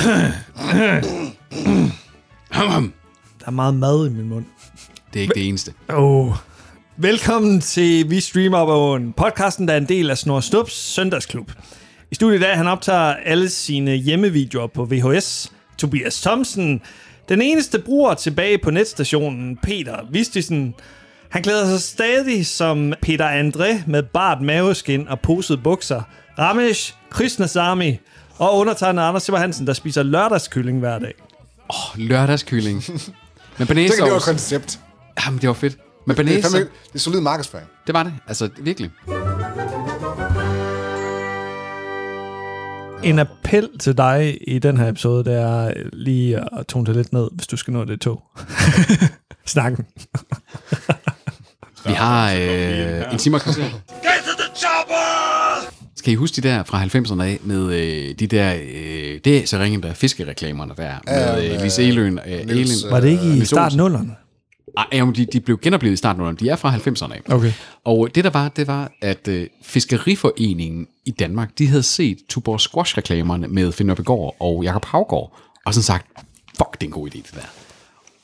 Der er meget mad i min mund. Det er ikke det eneste. Oh. Velkommen til Vi Streamer på en podcasten, der er en del af Snor Stups søndagsklub. I studiet i dag, han optager alle sine hjemmevideoer på VHS. Tobias Thomsen, den eneste bruger tilbage på netstationen, Peter Vistisen. Han klæder sig stadig som Peter André med bart maveskin og poset bukser. Ramesh Krishnasamy og undertegnet Anders Simmer Hansen, der spiser lørdagskylling hver dag. Oh, lørdagskylling. Men Det, det var et koncept. Jamen, det var fedt. Men Det er, fandme, det er solid markedsføring. Det var det. Altså, virkelig. En appel til dig i den her episode, det er lige at tone det lidt ned, hvis du skal nå det tog. Snakken. Vi har øh, en time og kvarter. Skal I huske de der fra 90'erne af med øh, de der, øh, det er så ringen der fiskereklamerne der, med øh, Lise Eløen. Øh, Niels, Elin. Var det ikke i starten nullerne? Ej, jamen, de, de blev genoplevet i starten af De er fra 90'erne af. Okay. Og det der var, det var, at øh, Fiskeriforeningen i Danmark, de havde set Tuborg Squash-reklamerne med Finn Nørbegaard og Jakob Havgård, og sådan sagt, fuck, det er en god idé, det der.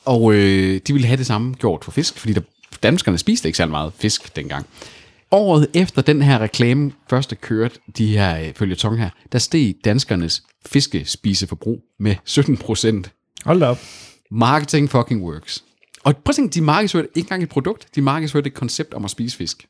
Og øh, de ville have det samme gjort for fisk, fordi der, danskerne spiste ikke særlig meget fisk dengang. Året efter den her reklame første kørte, de her øh, følgetong her, der steg danskernes fiskespiseforbrug med 17 procent. Hold da op. Marketing fucking works. Og prøv at tænke, de markedsførte ikke engang et produkt, de markedsførte et koncept om at spise fisk.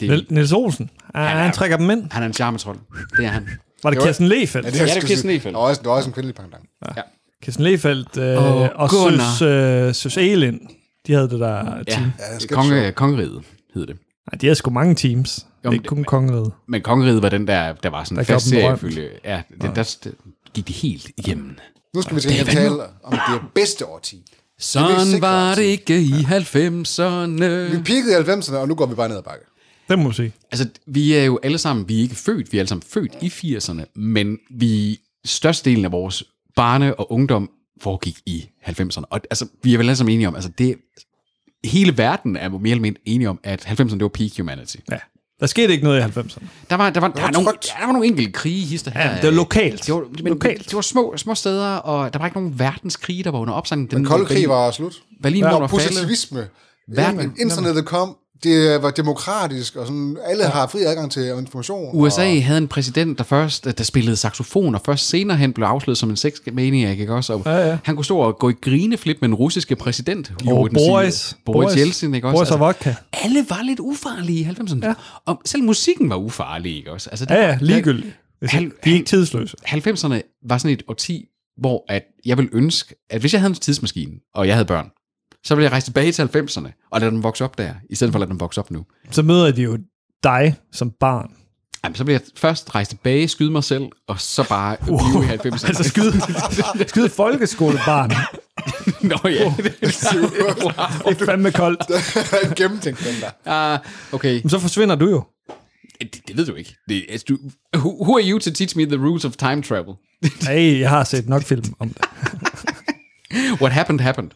Det, Niel- Niels Olsen, han, han trækker dem ind. han er en charmetrol. Det er han. Var det Det Kirsten Lefeldt? Ja, Ja, det, det er jeg skulle Kirsten sige. Lehfeldt. Der var også, der var også en kvindelig pendant. Ja. Kirsten Lefeldt øh, Åh, og. Søs, øh, Søs Elin, de havde det der team. Ja, Ja, det er Konge, kongeriget hed det. Nej, de havde sgu mange teams. Det er ikke det- kun kongeriget. Men kongeriget var den der, der var sådan Der en fast dem serie berømt. ifølge. Ja, det, der, der, gik de helt igennem. Nu skal vi til at tale om det bedste årti. Sådan var det ikke i 90'erne. Vi peakede i 90'erne, og nu går vi bare ned ad bakke. Det må du sige. Altså, vi er jo alle sammen, vi er ikke født, vi er alle sammen født i 80'erne, men vi, størstedelen af vores barne- og ungdom foregik i 90'erne. Og altså, vi er vel alle sammen enige om, altså det, hele verden er mere eller mindre enige om, at 90'erne, det var peak humanity. Ja. Der skete ikke noget i 90'erne. Der var, der var, der var, nogle, der var nogle enkelte krige, hister her. Ja, det var lokalt. Det var, men, Lokalt. det var små, små steder, og der var ikke nogen verdenskrige, der var under opsejling. Den Den kolde krig var slut. Berlin Ja, var faldet. Positivisme. Verden- Internettet kom. Det var demokratisk, og sådan, alle har fri adgang til information. USA Og, havde en præsident, der først der spillede saxofon, og først senere hen blev afsløret som en sexmaniac, ikke også? Og Ja, ja. Han kunne stå og gå i grineflip med den russiske præsident. Jo, sige- Boris. Boris Jeltsin, ikke også? Boris og vodka. alle var lidt ufarlige i 90'erne. Ja. Og selv musikken var ufarlig, ikke også? Altså, det Ja, ja, ligegyldigt. Hvis Han- de er ikke tidsløse. 90'erne var sådan et årti, hvor at jeg ville ønske, at hvis jeg havde en tidsmaskine, og jeg havde børn, så ville jeg rejse tilbage til 90'erne, og lade dem vokse op der, i stedet for at lade dem vokse op nu. Så møder de jo dig som barn. Jamen, så vil jeg først rejse tilbage, skyde mig selv, og så bare wow. blive i 90'erne. Altså skyde, skyde folkeskolebarn. Nå ja. Det er fandme koldt. en gennemtænkt den der. Ah, okay. Men så forsvinder du jo. Det, det ved du ikke. Det, altså, du, who, who are you to teach me the rules of time travel? Hey, jeg har set nok film om det. What happened, happened.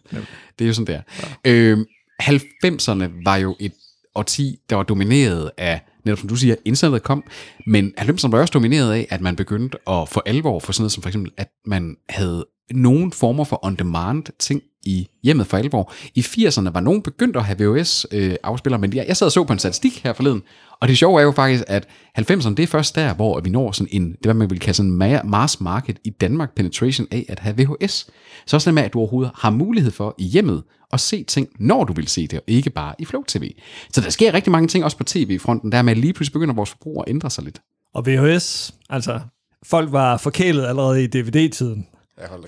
Det er jo sådan der. Ja. Øhm, 90'erne var jo et årti, der var domineret af, netop som du siger, internettet kom, men 90'erne var også domineret af, at man begyndte at få alvor for sådan noget som for eksempel, at man havde nogen former for on-demand ting i hjemmet for alvor. I 80'erne var nogen begyndt at have VHS-afspillere, men jeg, jeg sad og så på en statistik her forleden, og det sjove er jo faktisk, at 90'erne, det er først der, hvor vi når sådan en, det hvad man vil kalde sådan en ma- mass market i Danmark penetration af at have VHS. Så også det med, at du overhovedet har mulighed for i hjemmet at se ting, når du vil se det, og ikke bare i Flow TV. Så der sker rigtig mange ting også på tv-fronten, der med, at lige pludselig begynder vores forbrug at ændre sig lidt. Og VHS, altså, folk var forkælet allerede i DVD-tiden.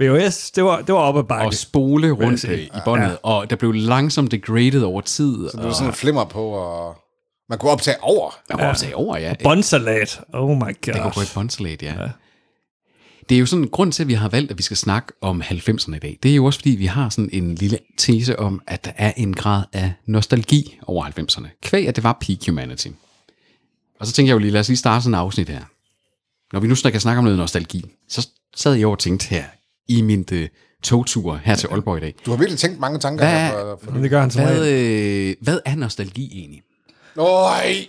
VHS, det var, det var op ad bakke. Og spole rundt i båndet, ja. og der blev langsomt degraded over tid. Så det var sådan en flimmer på, og man kunne optage over. Man kunne optage over, ja. Båndsalat. Oh my Det går på god. et båndsalat, ja. ja. Det er jo sådan en grund til, at vi har valgt, at vi skal snakke om 90'erne i dag. Det er jo også, fordi vi har sådan en lille tese om, at der er en grad af nostalgi over 90'erne. Kvæg, at det var peak humanity. Og så tænker jeg jo lige, lad os lige starte sådan en afsnit her. Når vi nu skal snakke om noget nostalgi, så sad jeg over og tænkte her i min øh, togtur her til Aalborg i dag. Du har virkelig tænkt mange tanker Hvad- her. For, for Men det gør han Hvad, øh, hvad er nostalgi egentlig? Nej!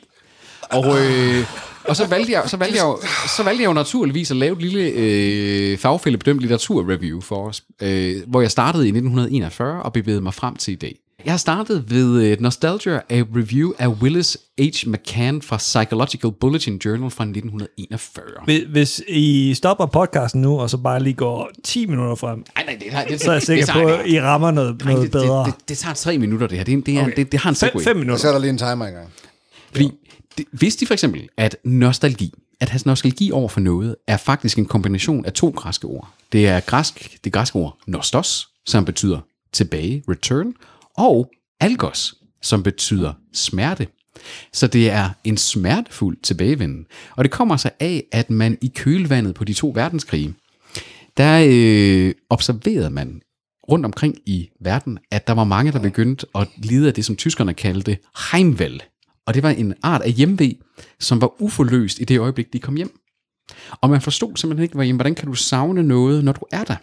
Og, øh, og så valgte jeg, så valgte jeg, jo, så valgte jeg jo naturligvis at lave et lille øh, fagfældebedømt litteraturreview for os, øh, hvor jeg startede i 1941 og bevægede mig frem til i dag. Jeg har startet ved uh, Nostalgia, a review af Willis H. McCann fra Psychological Bulletin Journal fra 1941. Hvis- I stopper podcasten nu, og så bare lige går 10 minutter frem, Nej, nej, det, det, det, så er jeg sikker på, at I rammer noget, noget det, bedre. det, det, det tager tre minutter, det her. Det, er- det, er, Okay. det, det har en Fem, segway. fem Jeg minutter. sætter lige en timer i gang. Fordi det, vidste de for eksempel, at nostalgi, at have nostalgi over for noget, er faktisk en kombination af to græske ord. Det er græsk, det græske ord nostos, som betyder tilbage, return, og algos, som betyder smerte. Så det er en smertefuld tilbagevenden. Og det kommer sig af, at man i kølvandet på de to verdenskrige, der øh, observerede man rundt omkring i verden, at der var mange, der begyndte at lide af det, som tyskerne kaldte heimvel. Og det var en art af hjemve, som var uforløst i det øjeblik, de kom hjem. Og man forstod simpelthen ikke, hvordan kan du savne noget, når du er der?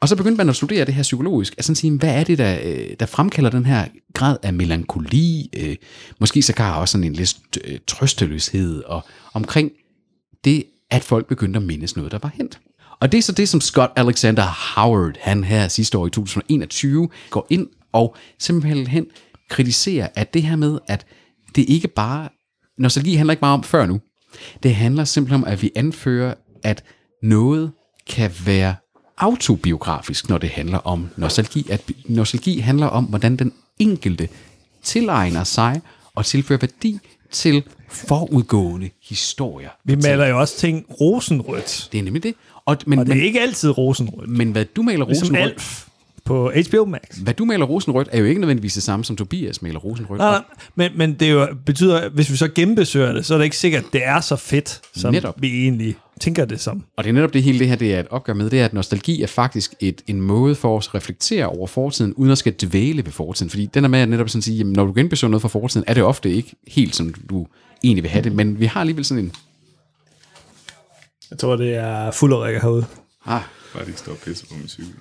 Og så begyndte man at studere det her psykologisk, at sådan sige, hvad er det, der, øh, der fremkalder den her grad af melankoli, øh, måske så kan også sådan en lidt øh, trøsteløshed, og omkring det, at folk begyndte at mindes noget, der var hent. Og det er så det, som Scott Alexander Howard, han her sidste år i 2021, går ind og simpelthen kritiserer, at det her med, at det ikke bare, nostalgi handler ikke bare om før nu. Det handler simpelthen om, at vi anfører, at noget kan være autobiografisk, når det handler om nostalgi. At nostalgi handler om, hvordan den enkelte tilegner sig og tilfører værdi til forudgående historier. Vi maler jo også ting rosenrødt. Det er nemlig det. Og, men, Og det er men, ikke altid rosenrødt. men hvad du maler Ligesom rosenrødt, Alf på HBO Max. hvad du maler rosenrødt, er jo ikke nødvendigvis det samme, som Tobias maler rosenrødt. Nej, nej, men, men det jo betyder, hvis vi så genbesøger det, så er det ikke sikkert, at det er så fedt, som Netop. vi egentlig tænker det som. Og det er netop det hele det her, det er et opgør med, det er, at nostalgi er faktisk et, en måde for os at reflektere over fortiden, uden at skal dvæle ved fortiden. Fordi den er med at netop sådan sige, jamen, når du genbesøger noget fra fortiden, er det ofte ikke helt, som du egentlig vil have det. Men vi har alligevel sådan en... Jeg tror, det er fuld herude. Ah, Bare de står og pisser på min cykel.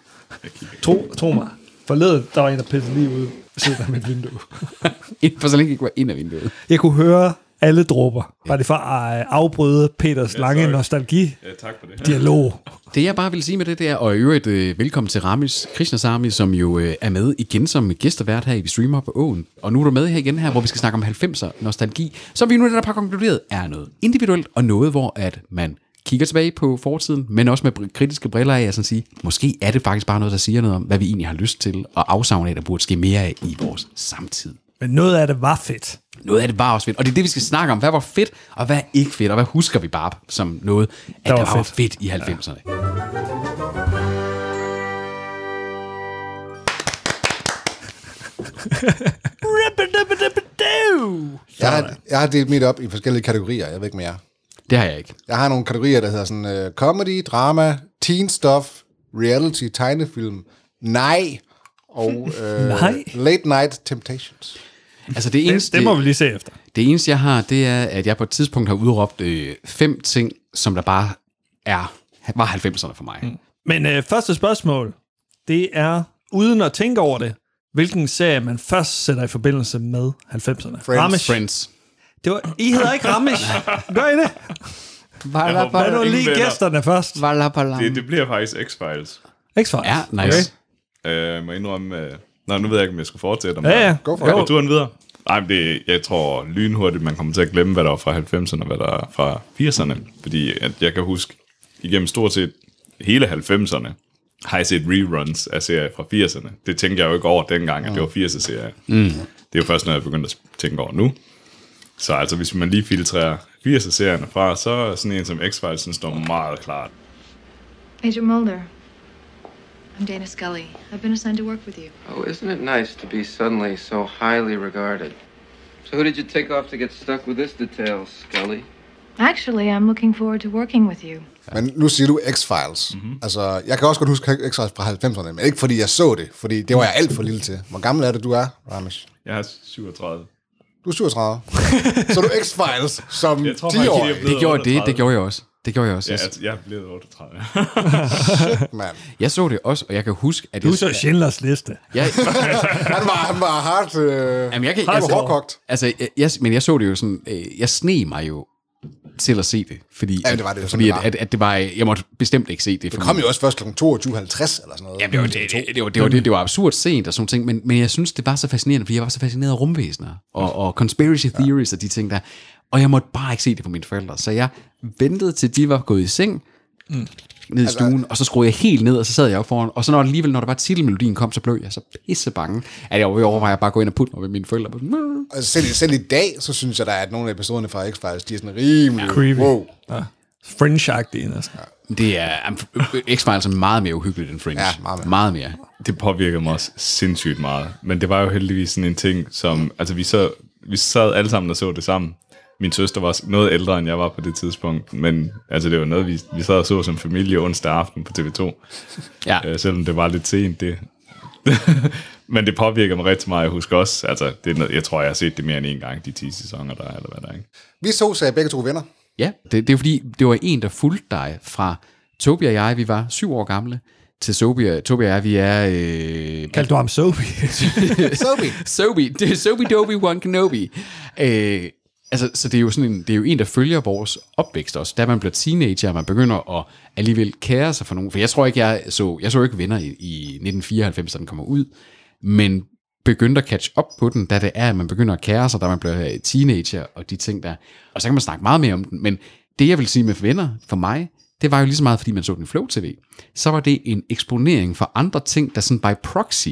Tro, tro mig. Forleden, der var en, der pissede lige ud ved siden af mit vindue. for så længe ikke var ind af vinduet. Jeg kunne høre alle dråber. Bare det for at øh, afbryde Peters lange sorry. nostalgi-dialog. Ja, tak for det. Det jeg bare vil sige med det, det er, og i øvrigt øh, velkommen til Ramis Krishnasamy, som jo øh, er med igen som gæstevært her i Vi Streamer på Åen. Og nu er du med her igen her, hvor vi skal snakke om 90'er nostalgi, som vi nu netop har konkluderet er noget individuelt, og noget, hvor at man kigger tilbage på fortiden, men også med kritiske briller af, at sådan sige, måske er det faktisk bare noget, der siger noget om, hvad vi egentlig har lyst til, og afsavne af, der burde ske mere af i vores samtid. Men noget af det var fedt. Noget af det var også fedt, og det er det, vi skal snakke om. Hvad var fedt, og hvad er ikke fedt, og hvad husker vi bare som noget, at der var var, var fedt. fedt i 90'erne. Jeg har, jeg har delt mit op i forskellige kategorier. Jeg ved ikke mere. Det har jeg ikke. Jeg har nogle kategorier, der hedder sådan uh, comedy, drama, teen stuff, reality, tegnefilm, nej, og uh, Nej. late night temptations. Altså det eneste, Det må vi lige se efter. det eneste, jeg har, det er, at jeg på et tidspunkt har udråbt øh, fem ting, som der bare er, var 90'erne for mig. Mm. Men øh, første spørgsmål, det er, uden at tænke over det, hvilken serie man først sætter i forbindelse med 90'erne? Friends. Ramesh. Friends. Det var, I hedder ikke Ramesh. Gør I det? Lad nu lige venner. gæsterne først. Det, det bliver faktisk X-Files. X-Files. Ja, nice. Øh, jeg må indrømme... Øh, nå, nu ved jeg ikke, om jeg skal fortsætte. Om Ja, ja. Go for Går it. turen videre? Nej, men det, jeg tror lynhurtigt, man kommer til at glemme, hvad der var fra 90'erne og hvad der er fra 80'erne. Fordi at jeg kan huske, igennem stort set hele 90'erne, har jeg set reruns af serier fra 80'erne. Det tænkte jeg jo ikke over dengang, at det var 80'er-serier. Mm. Det er jo først, når jeg begyndte at tænke over nu. Så altså, hvis man lige filtrerer 80'er-serierne fra, så er sådan en som X-Files, den står meget klart. Agent Mulder. I'm Dana Scully. I've been assigned to work with you. Oh, isn't it nice to be suddenly so highly regarded? So who did you take off to get stuck with this detail, Scully? Actually, I'm looking forward to working with you. Men nu siger du X-Files. Mhm. Mm-hmm. Altså, jeg kan også godt huske X-Files fra 90'erne, men ikke fordi jeg så det, fordi det var jeg alt for lille til. Hvor gammel er det, du er, Ramesh? Jeg er 37. Du er 37. så er du X-Files som Jeg tror 10 faktisk, år. jeg Det gjorde, det, 38. det gjorde jeg også. Det gjorde jeg også. Ja, Jeg, altså, jeg er blevet 38. mand. jeg så det også, og jeg kan huske, at Du jeg... så Schindlers liste. jeg, Han var, han var hard, øh, Jamen, jeg kan, han altså, hårdkogt. altså, jeg, jeg, men jeg så det jo sådan, øh, jeg sne mig jo til at se det, fordi, Ja, det var det jo, fordi det at, var. at, at, det var, jeg måtte bestemt ikke se det. Det kom min- jo også først kl. 22.50 eller sådan noget. Jamen, det var, det, det, det, var, det, var, det, det var absurd sent og sådan ting, men, men jeg synes, det var så fascinerende, fordi jeg var så fascineret af rumvæsener og, og conspiracy theories og de ting der. Og jeg måtte bare ikke se det på mine forældre. Så jeg ventede til de var gået i seng, mm. ned i stuen, og så skruede jeg helt ned, og så sad jeg op foran. Og så når alligevel, når der var titelmelodien kom, så blev jeg så pisse bange, at jeg var ved at overveje at bare gå ind og putte mig ved mine forældre. Altså, selv, selv i dag, så synes jeg da, at nogle af episoderne fra X-Files, de er sådan rimelig... Creepy. Wow. Ja. Fringe-agtige næsten. Det er, X-Files er meget mere uhyggeligt end Fringe. Ja, meget mere. Meget mere. det påvirker mig også sindssygt meget. Men det var jo heldigvis sådan en ting, som... Altså, vi, så, vi sad alle sammen og så det sammen. Min søster var noget ældre, end jeg var på det tidspunkt. Men altså, det var noget, vi, vi sad og så som familie onsdag aften på TV2. Ja. Øh, selvom det var lidt sent, det... men det påvirker mig rigtig meget. Jeg husker også, altså, det er noget, jeg tror, jeg har set det mere end en gang, de 10 sæsoner, der er, eller hvad der er, ikke? Vi så sig begge to venner. Ja, det, det er fordi, det var en, der fulgte dig fra Tobi og jeg, vi var syv år gamle, til Sobi, Tobi og jeg, vi er... Øh, Kaldte du ham Sophie? Sophie. Sobi, det er Sobi Dobi One Kenobi. Øh, altså, så det er jo sådan en, det er jo en, der følger vores opvækst også. Da man bliver teenager, og man begynder at alligevel kære sig for nogen. For jeg tror ikke, jeg så, jeg så ikke venner i, i 1994, da den kommer ud, men begyndte at catch op på den, da det er, at man begynder at kære sig, da man bliver øh, teenager og de ting der. Og så kan man snakke meget mere om den, men det jeg vil sige med venner for mig, det var jo lige så meget, fordi man så den i Flow TV. Så var det en eksponering for andre ting, der sådan by proxy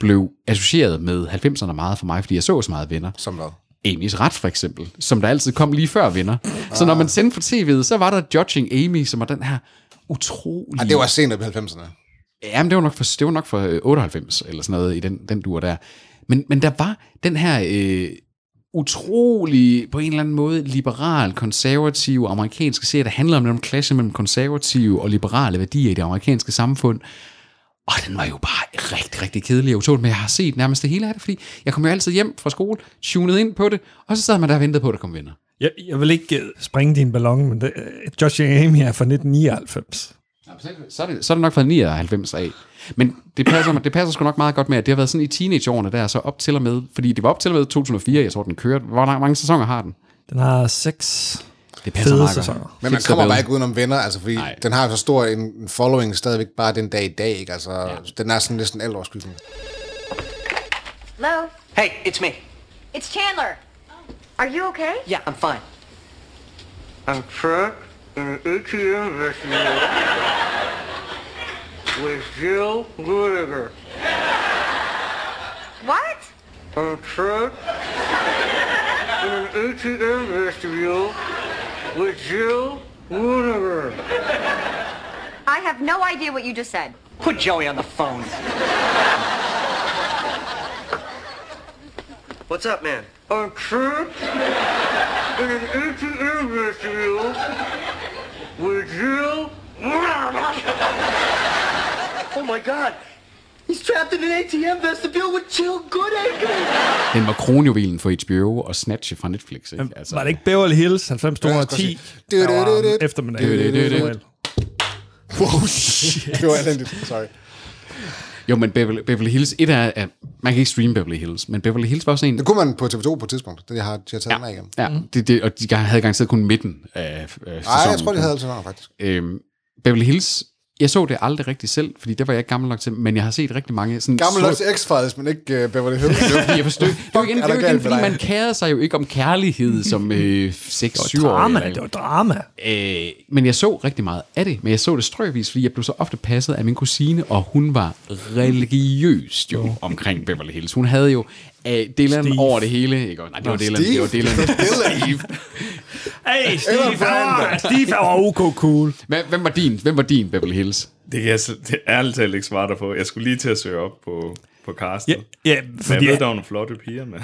blev associeret med 90'erne meget for mig, fordi jeg så så meget venner. Som hvad? Amy's ret for eksempel, som der altid kom lige før venner. Så når man sendte for tv'et, så var der Judging Amy, som var den her utrolig... Ej, det var senere på 90'erne. Jamen, det var nok for, det var nok for øh, 98, eller sådan noget, i den, den dur der. Men, men der var den her øh, utrolig, på en eller anden måde, liberal, konservativ, amerikanske serie, der handler om den klasse mellem konservative og liberale værdier i det amerikanske samfund. Og den var jo bare rigtig, rigtig kedelig og utåligt, men jeg har set nærmest det hele af det, fordi jeg kom jo altid hjem fra skole, tunet ind på det, og så sad man der og ventede på, at der kom venner. Jeg, jeg vil ikke øh, springe din ballon, men det, øh, Josh Amy er fra 1999. Så er, det, så er det nok fra 99 af. Men det passer, det passer sgu nok meget godt med, at det har været sådan i teenageårene der, så op til og med, fordi det var op til og med 2004, jeg tror, den kørte. Hvor mange sæsoner har den? Den har seks Det passer fede meget godt. sæsoner. Men man kommer bare ikke udenom venner, altså, fordi Nej. Den har jo så stor en en following stadigvæk bare den dag i dag, ikke? Altså, ja. den er sådan næsten altoverskyggende. Hello? Hey, it's me. It's Chandler. Are you okay? Yeah, I'm fine. I'm trapped in an ATM machine with Jill Goodegger. What? I'm trapped in an ATM vestibule with Jill Goodegger. I have no idea what you just said. Put Joey on the phone. What's up, man? I'm trapped in an ATM vestibule with Jill. oh my God! He's trapped in an ATM vestibule with Jill Goodacre. Den var kronjuvelen for HBO og Snatch fra Netflix. Ikke? Altså, Var det ikke Beverly Hills 90210? Ja, jeg skulle sige. Der var eftermiddag. Wow, shit. Det var elendigt, sorry. Jo, men Beverly, Beverly Hills, et er, at man kan ikke streame Beverly Hills, men Beverly Hills var også en... Det kunne man på TV2 på et tidspunkt. Det har de har taget ja. med igen. Ja, det, det, og de havde garanteret kun midten af, af sæsonen. Nej, jeg tror, de havde altid noget, faktisk. Øhm, Beverly Hills, jeg så det aldrig rigtig selv, fordi det var jeg ikke gammel nok til, men jeg har set rigtig mange... Sådan, Gammel nok til X-Files, men ikke uh, Beverly Hills. Det var fordi, jeg forstod. Det var igen, er det der var igen fordi man kærede sig jo ikke om kærlighed som øh, 6-7 år. Drama, det var drama. Øh, men jeg så rigtig meget af det, men jeg så det strøvis, fordi jeg blev så ofte passet af min kusine, og hun var religiøst jo omkring Beverly Hills. Hun havde jo øh, Dylan Steve. over det hele. Ikke? Nej, det var Dylan. Det var Dylan. Steve. Hey, Steve, han Steve var ok cool. Hvem, hvem, var din, hvem var din Beverly Hills? Det kan jeg så- det er ærligt talt ikke svare dig på. Jeg skulle lige til at søge op på, på castet. Ja, ja Men jeg fordi, ved, der var nogle flotte piger med.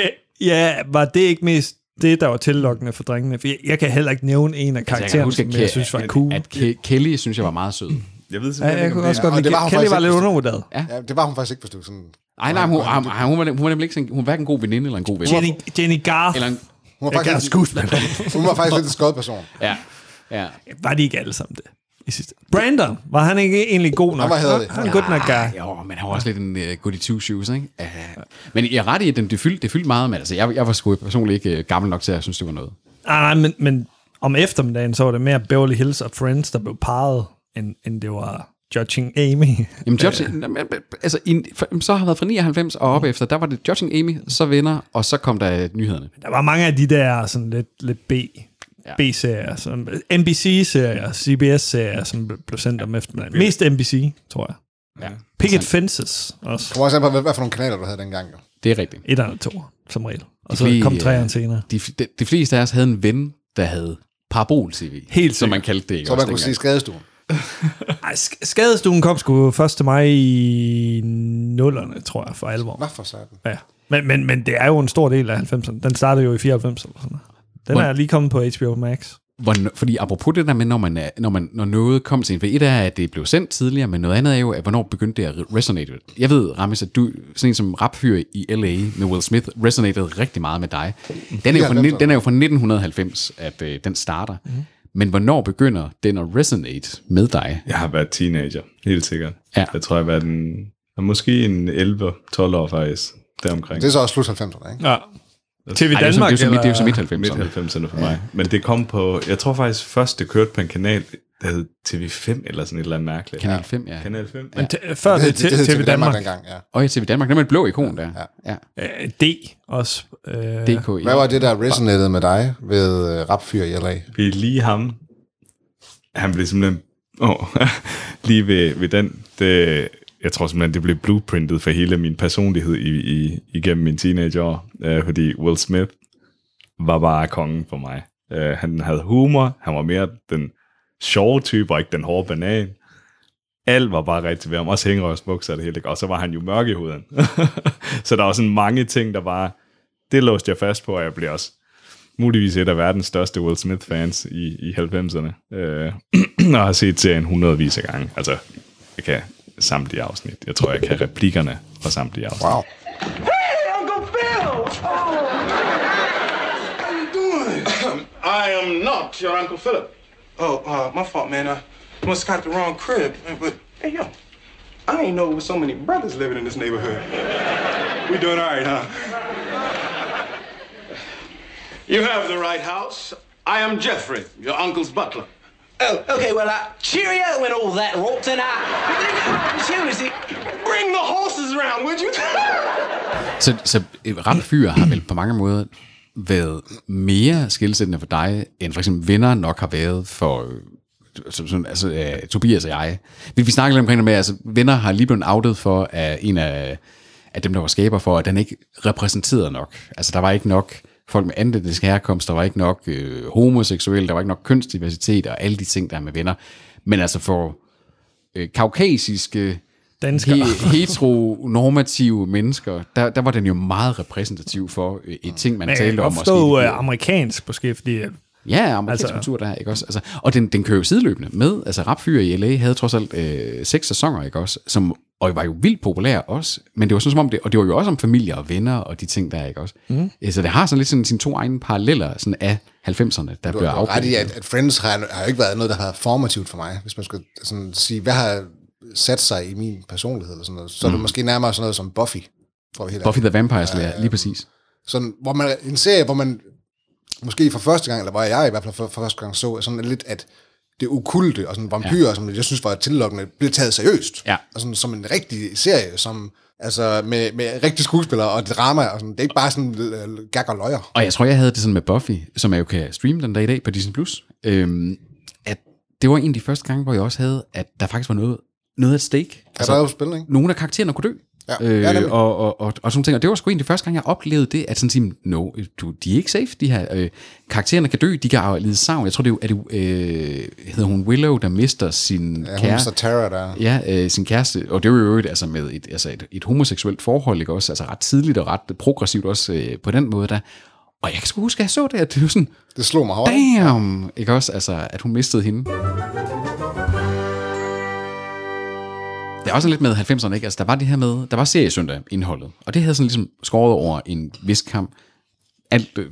ja, var det ikke mest det, der var tillokkende for drengene? For jeg, jeg kan heller ikke nævne en af Altså, jeg karaktererne, huske, som at, jeg synes var at, cool. at, at Kelly, synes jeg, var meget sød. Jeg ved Ja, simpelthen jeg ikke, om kunne det også godt det lide var hun Kelly faktisk var ikke, lidt undervurderet. Ja, det var hun faktisk ikke, hvis du sådan... Nej, nej, hun, hun, hun, var, hun var nemlig ikke sådan, hun var hverken en god veninde eller en god ven. Jenny, Jenny Garth. Eller en, Hun var faktisk, skuespiller. hun var faktisk lidt en skød person. ja. Ja. Var de ikke alle sammen det? I sidste? Brandon, var han ikke egentlig god nok? Han var hæderlig. Han er good nok guy. Jo, men han var også lidt en uh, goody two shoes, ikke? Uh, men jeg er ret i, at den, det, fyldte, det fyldte meget, men altså, jeg, jeg var sgu personligt ikke uh, gammel nok til, at jeg synes, det var noget. Nej, men, men om eftermiddagen, så var det mere Beverly Hills og Friends, der blev parret, end, end det var Judging Amy. Jamen, Judge, altså, i, for, så har været fra 99 og op efter, der var det Judging Amy, så venner, og så kom der nyhederne. Der var mange af de der sådan lidt, lidt B, Ja. B-serier, som NBC-serier, CBS-serier, som blev- sendt om eftermiddagen. Mest NBC, tror jeg. Ja. Picket Fences også. Kommer også an på, hvad, hvad for nogle kanaler, du havde dengang. Jo. Det er rigtigt. Et eller to, som regel. Og så Fordi, kom øh, træerne senere. De, de, de fleste af os havde en ven, der havde parabol-tv. Helt Som man sikkert. kaldte det. Ikke Så man også kunne se skadestuen. Ej, sk- skadestuen kom sgu først til mig i nullerne, tror jeg, for alvor. Nå for satan. Ja. Men, men, men det er jo en stor del af 90'erne. Den startede jo i 94 eller sådan noget. Den Hvor- er lige kommet på HBO Max. Hvor, fordi apropos det der med, når, man er, når, man, når noget kom til en, for et er, at det blev sendt tidligere, men noget andet er jo, at hvornår begyndte det at resonate. Jeg ved, Ramis, at du, sådan en som rapfyr i L.A. med Will Smith, resonated rigtig meget med dig. Den er jo fra, 94'erne. ni- den er jo fra 1990, at øh, den starter. Mm. Men hvornår begynder den at resonate med dig? Jeg har været teenager, helt sikkert. Ja. Jeg tror, jeg har været en, måske en 11-12 år faktisk, deromkring. Det er så også slut 90'erne, ikke? Ja. TV Ej, det er Danmark, det er jo som, det er jo som eller- midt 90'erne. Midt 90'erne for mig. Men det kom på, jeg tror faktisk først, det kørte på en kanal, der hed TV5 eller sådan et eller andet mærkeligt. Kanal 5, ja. Kanal 5? Men t- før det, det, hed TV Danmark. dengang, ja. Og i TV Danmark, der med et blå ikon der. Ja. ja. Øh, D også. Øh, DK, Hvad var det, der resonated med dig ved uh, rapfyr i LA? Vi lige ham. Han blev simpelthen... Oh, lige ved, ved den... Det, jeg tror simpelthen, det blev blueprintet for hele min personlighed i, i, igennem mine teenageår. Uh, fordi Will Smith var bare kongen for mig. Uh, han havde humor. Han var mere den sjove type, og ikke den hårde banan. Alt var bare rigtigt ved ham. Også hængerøvsbukser og det hele. Og så var han jo mørk i huden. så der var sådan mange ting, der bare... Det låste jeg fast på, og jeg blev også muligvis et af verdens største Will Smith-fans i, i 90'erne. Øh, og har set serien hundredvis af gange. Altså, jeg kan samtlige afsnit. Jeg tror, jeg kan replikkerne fra samtlige afsnit. Wow. Hey, Uncle Phil! Oh. How you doing? I am not your Uncle Philip. Oh, uh, my fault, man. I must have got the wrong crib. But, hey, yo, I ain't know with so many brothers living in this neighborhood. We doing all right, huh? You have the right house. I am Jeffrey, your uncle's butler. Oh, okay, well, uh, cheerio and all that rot, and uh, seriously, Bring the horses around, would you? Så, så et rapfyr har vel på mange måder været mere skilsættende for dig, end for eksempel venner nok har været for øh, så, sådan, altså, uh, Tobias og jeg. Vi, vi snakker lidt omkring det med, altså venner har lige blevet outet for, at en af, af dem, der var skaber for, at den ikke repræsenterede nok. Altså der var ikke nok folk med anden etnisk herkomst, der var ikke nok øh, homoseksuelle, der var ikke nok kønsdiversitet og alle de ting, der er med venner. Men altså for øh, kaukasiske Danskere. he- heteronormative mennesker, der, der var den jo meget repræsentativ for øh, et ting, man Men talte om. lidt- øh, amerikansk måske, fordi Ja, amerikansk altså, kultur der, ikke også? Altså, og den, den kører jo sideløbende med, altså Rapfyr i LA havde trods alt øh, seks sæsoner, ikke også? Som, og var jo vildt populær også, men det var sådan som om det, og det var jo også om familier og venner og de ting der, ikke også? Mm. Så det har sådan lidt sådan sine to egne paralleller sådan af 90'erne, der Du bliver har ret i, at, at Friends har, har jo ikke været noget, der har været formativt for mig. Hvis man skal sådan sige, hvad har sat sig i min personlighed, eller sådan noget, så er det måske nærmere sådan noget som Buffy. For helt Buffy the Vampire Slayer, lige præcis. Sådan, hvor man, en serie, hvor man måske for første gang, eller hvor jeg i hvert fald for, for første gang så, sådan lidt, at det ukulte og sådan vampyrer, ja. som jeg synes var tillokkende, blev taget seriøst. Ja. Og sådan, som en rigtig serie, som, altså med, med rigtige skuespillere og drama, og sådan, det er ikke bare sådan uh, gag og løjer. Og jeg tror, jeg havde det sådan med Buffy, som jeg jo kan streame den dag i dag på Disney+, Plus, øhm, at det var en af de første gange, hvor jeg også havde, at der faktisk var noget, noget at stake. Altså, er der jo spil, ikke? nogle af karaktererne kunne dø. Ja. Øh, Ja, nemlig. og, og, og, og sådan ting. Og det var sgu egentlig første gang, jeg oplevede det, at sådan sige, no, du, de er ikke safe, de her. Øh, karaktererne kan dø, de kan lide savn. Jeg tror, det er, jo- er det, øh, hedder hun Willow, der mister sin Ja, kæreste. Tara der. Ja, øh, sin kæreste, og det var jo øvrigt altså med et, altså et, et homoseksuelt forhold, ikke også? Altså ret tidligt og ret progressivt også øh, på den måde der. Og jeg kan sgu huske, at jeg så det, at det var sådan, Det slog mig hårdt. damn, ikke også? Altså, at hun mistede hende. Det er også lidt med 90'erne, ikke? Altså, der var det her med, der var seriesøndag indholdet, og det havde sådan ligesom skåret over en vis kamp. Alt, øh,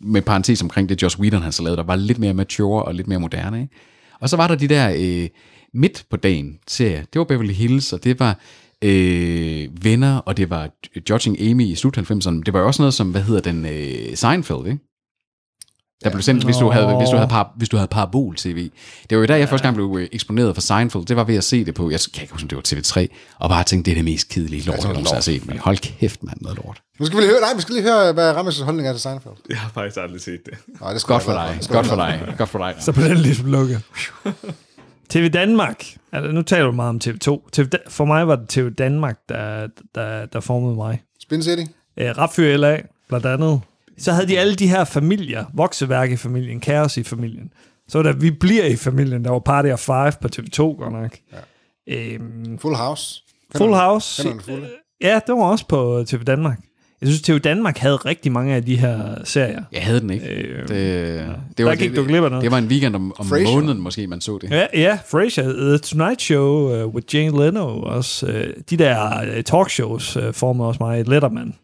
med parentes omkring det, Josh Whedon han så lavede, der var lidt mere mature og lidt mere moderne. Ikke? Og så var der de der øh, midt på dagen serier. Det var Beverly Hills, og det var øh, Venner, og det var Judging Amy i slut 90'erne. Det var jo også noget som, hvad hedder den, øh, Seinfeld, ikke? Der blev sendt, hvis du havde, hvis du havde, par, hvis du havde parabol tv. Det var jo der, jeg første gang blev øh, eksponeret for Seinfeld. Det var ved at se det på, jeg kan ikke huske, om det var TV3, og bare tænkte, det er det mest kedelige lort, jeg nogensinde har set. Men hold kæft, mand, noget lort. Nu skal vi lige høre, nej, vi skal lige høre, hvad Rammes holdning er til Seinfeld. Jeg har faktisk aldrig set det. Nej, det Godt for dig, godt for dig, godt for dig. Så på den ligesom lukket. TV Danmark. Altså, nu taler du meget om TV2. TV, for mig var det TV Danmark, der, der, der formede mig. Spin City. Øh, Rapfyr LA, blandt andet. Så havde de alle de her familier. Vokseværk i familien, kaos i familien. Så var der Vi bliver i familien, der var Party of Five på TV2, godt nok. Ja. Øhm, Full House. Full House. Hænderne fulde. Ja, det var også på TV Danmark. Jeg synes, TV Danmark havde rigtig mange af de her serier. Jeg havde den ikke. Øh, Det, det der var, gik det, du glip af noget. Det var en weekend om, om Frasier. måneden måske, man så det. Ja, ja Frasier, The Tonight Show uh, with Jane Leno, også, uh, de der uh, talkshows uh, formede også mig. Letterman,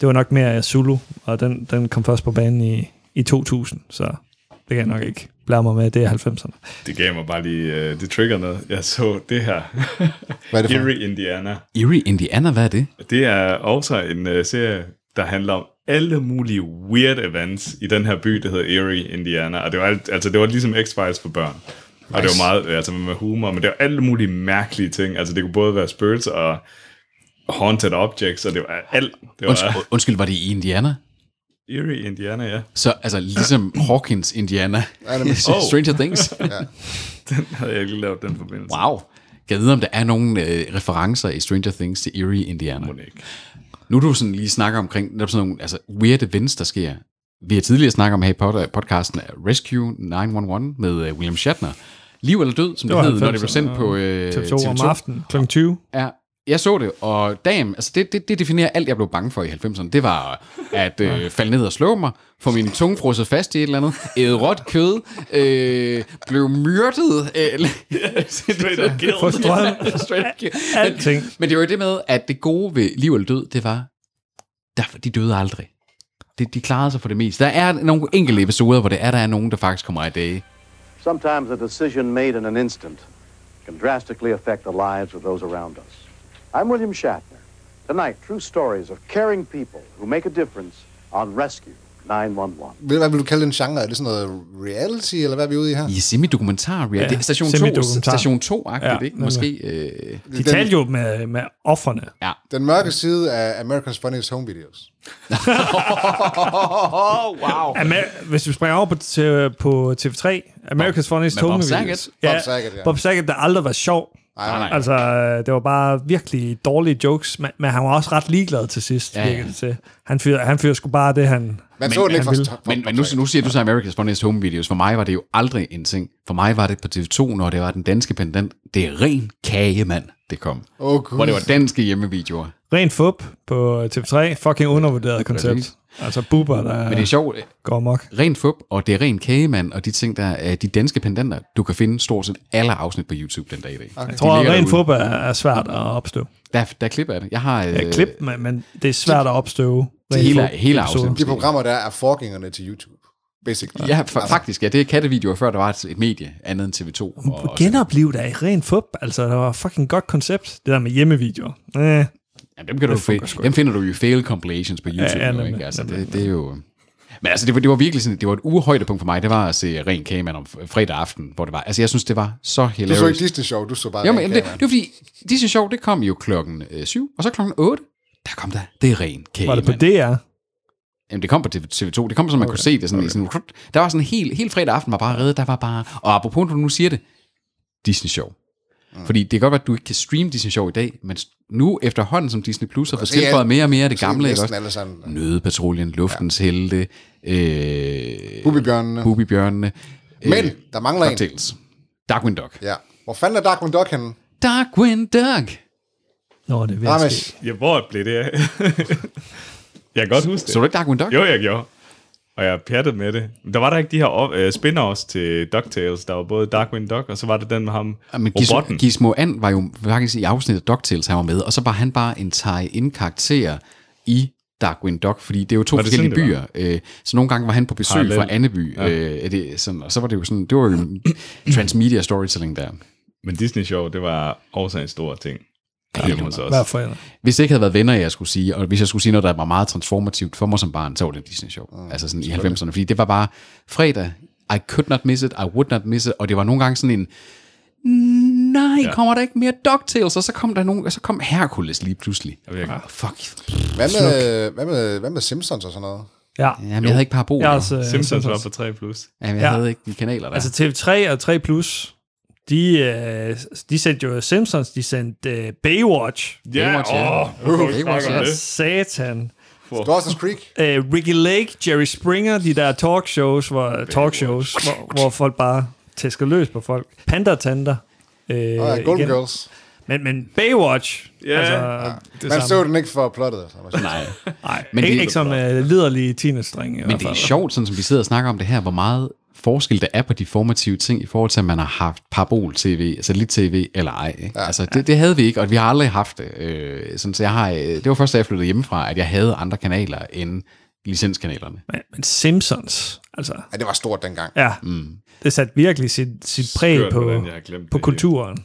det var nok mere Zulu, og den, den kom først på banen i, i 2000, så det kan jeg nok ikke blære mig med, det er 90'erne. Det gav mig bare lige, uh, det trigger noget. Jeg så det her. Hvad er det for? Erie, Indiana. Erie, Indiana, hvad er det? Det er også en uh, serie, der handler om alle mulige weird events i den her by, der hedder Erie, Indiana. Og det var, alt, altså, det var ligesom X-Files for børn. Og det var meget altså med humor, men det var alle mulige mærkelige ting. Altså det kunne både være spøgelser og haunted objects, og det var alt. Det var Undskyld, undskyld, var det i Indiana? Erie, Indiana, ja. Så altså ligesom Hawkins, Indiana. Ja, nemlig. Stranger Things. Den havde jeg ikke lige lavet den forbindelse. Wow. Kan jeg vide, om der er nogle øh, referencer i Stranger Things til Erie, Indiana? Ikke. Nu er du sådan lige snakker omkring netop sådan nogle altså, weird events, der sker. Vi har tidligere snakket om her i pod- podcasten Rescue 911 med uh, William Shatner. Liv eller død, som det, det hed, når det 90'erne, blev sendt på uh, TV2, om aftenen, kl. 20. Ja, jeg så det, og damn, altså det, det, det definerer alt, jeg blev bange for i 90'erne. Det var at øh, falde ned og slå mig, få min tunge frosset fast i et eller andet, æde råt kød, øh, blev myrdet. Øh, Straight up strøm. Straight up kill. Alting. Men, men det var jo det med, at det gode ved liv eller død, det var, der, de døde aldrig. De, de klarede sig for det meste. Der er nogle enkelte episoder, hvor det er, der er nogen, der faktisk kommer i dag. Sometimes a decision made in an instant can drastically affect the lives of those around us. I'm William Shatner. Tonight, true stories of caring people who make a difference on Rescue 911. Hvad hvad vil du kalde den genre? Er det sådan noget reality, eller hvad er vi ude i her? I semi-dokumentar, ja, det er station 2, semi-dokumentar. station 2-agtigt, Ja, ja, ikke? Måske. Øh, De talte jo med, med offerne. ja. Den mørke side af America's Funniest Home Videos. Amer- hvis vi springer over på, til, på TV3, America's Funniest Home Saget. Videos. Bob Saget, ja. Bob Saget, der aldrig var sjov. Nej, nej. Altså, det var bare virkelig dårlige jokes, men, men han var også ret ligeglad til sidst, Ja, ja, til. Han fyrer, han fyrer sgu bare det, han... Man så den ikke han fra... vil. fra- Men, men nu, nu siger du så America's Funniest Home Videos. For mig var det jo aldrig en ting. For mig var det på TV2, når det var den danske pendant. Det er ren kagemand, det kom. Åh, Gud. Hvor det var danske hjemmevideoer. Ren fup på TV3. Fucking undervurderet koncept. Altså buber, der Men det er sjovt. går amok. Ren fup, og det er ren kagemand, og de ting, der er de danske pendanter, du kan finde stort set alle afsnit på YouTube den dag i dag. Okay. Jeg tror, at ren fup er, er svært at opstøve. Der, der er klip af det. Jeg har... Ja, øh, klip, men, men det er svært at opstøve. Ren hele- hele afsnittet. De programmer, der er forgængerne til YouTube. Basically. Ja, fa- faktisk, ja. Det er kattevideoer, før der var et, et medie andet end TV2. Og, Genopliv der i ren fup. Altså, der var fucking godt koncept. Det der med hjemmevideoer. Eh. Ja, dem, kan du Det sgu dem finder du jo fail compilations på YouTube. Ja, ja, nemlig, ikke? Altså, nemlig. det, det er jo... Men altså, det var, det var virkelig sådan, det var et ugehøjdepunkt for mig, det var at se Ren Kagemand om f- fredag aften, hvor det var, altså jeg synes, det var så Du hilarious. så ikke Disney Show, du så bare... Jo, Ren men det, det var fordi, disse show, det kom jo klokken øh, 7, og så klokken 8, der kom der, det er Ren Var det på Kagemand. DR? Jamen, det kom på TV- TV2, det kom så, man okay. kunne se det sådan, okay. sådan, der var sådan helt, helt fredag aften var bare reddet, der var bare, og apropos, når du nu siger det, Disney Show. Mm. Fordi det kan godt være, at du ikke kan streame Disney Show i dag, men nu efterhånden, som Disney Plus har fået tilføjet mere og mere af det gamle, ikke også? sammen. Nødepatruljen, Luftens ja. Helte, øh, Bubibjørnene. Bubibjørnene. Men der mangler en. DuckTales. Darkwing Duck. Ja. Hvor fanden er Darkwing Duck henne? Darkwing Duck! Nå, det er ved at ske. Ja, hvor blev det af? jeg kan godt huske det. Så du ikke Darkwing Duck? Jo, jeg gjorde. Og jeg pjattede med det. Men Der var der ikke de her uh, spin-offs til DuckTales. Der var både Darkwing Duck, og så var det den med ham, Ja, men robotten. Gizmo And var jo faktisk i afsnittet DuckTales, han var med, og så var han bare en tie-in karakter i Darkwing Duck, fordi det er jo to Var forskellige sådan, byer. Øh, så nogle gange var han på besøg Parallel. fra Anneby, Ja. øh, er det sådan, og så var det jo sådan, det var jo en transmedia storytelling der. Men Disney Show, det var også en stor ting. Hjemme hos os. Hver fredag. Hvis det ikke havde været venner, jeg skulle sige, og hvis jeg skulle sige noget, der var meget transformativt for mig som barn, så var det Disney Show. Mm, altså sådan i 90'erne, fordi det var bare fredag, I could not miss it, I would not miss it, og det var nogle gange sådan en, nej, ja. kommer der ikke mere DuckTales? Og så kom der nogen, og så kom Hercules lige pludselig. Ikke. Ah, fuck. Hvad med, hvad, med, hvad med Simpsons og sådan noget? Ja. Jamen, jeg havde ikke parabol. Ja, også, øh, Simpsons var på 3+. plus. Jamen, jeg Ja. havde ikke de kanaler der. Altså TV3 og 3 Plus, de, øh, de sendte jo Simpsons, de sendte øh, Baywatch. Baywatch, ja. åh, Uh, uh, Baywatch, ja. Satan. Dawson's Creek? Øh, Ricky Lake, Jerry Springer, de der talkshows, hvor, talkshows, hvor, hvor folk bare tæsker løs på folk. Panda Tanter. Øh, Oh, ja, Golden igen. Girls. Men, men Baywatch, Ja. altså, Ja. det Man så den ikke for plottet. Altså. Nej. Nej, Men ikke, det- ikke som uh, liderlige teenage-dreng i Men hvert det er sjovt, sådan som vi sidder og snakker om det her, hvor meget forskel der er på de formative ting, i forhold til, at man har haft parabol-tv, satellit-tv eller ej. Ikke? Ja. Altså, det, det havde vi ikke, og vi har aldrig haft det. Øh, sådan, så jeg har, øh, det var først, da jeg flyttede hjemmefra, at jeg havde andre kanaler end licenskanalerne. Men, men Simpsons, altså, Ja, det var stort dengang. ja, mm. det satte virkelig sit, sit præg Skørt, på, hvordan på det. kulturen.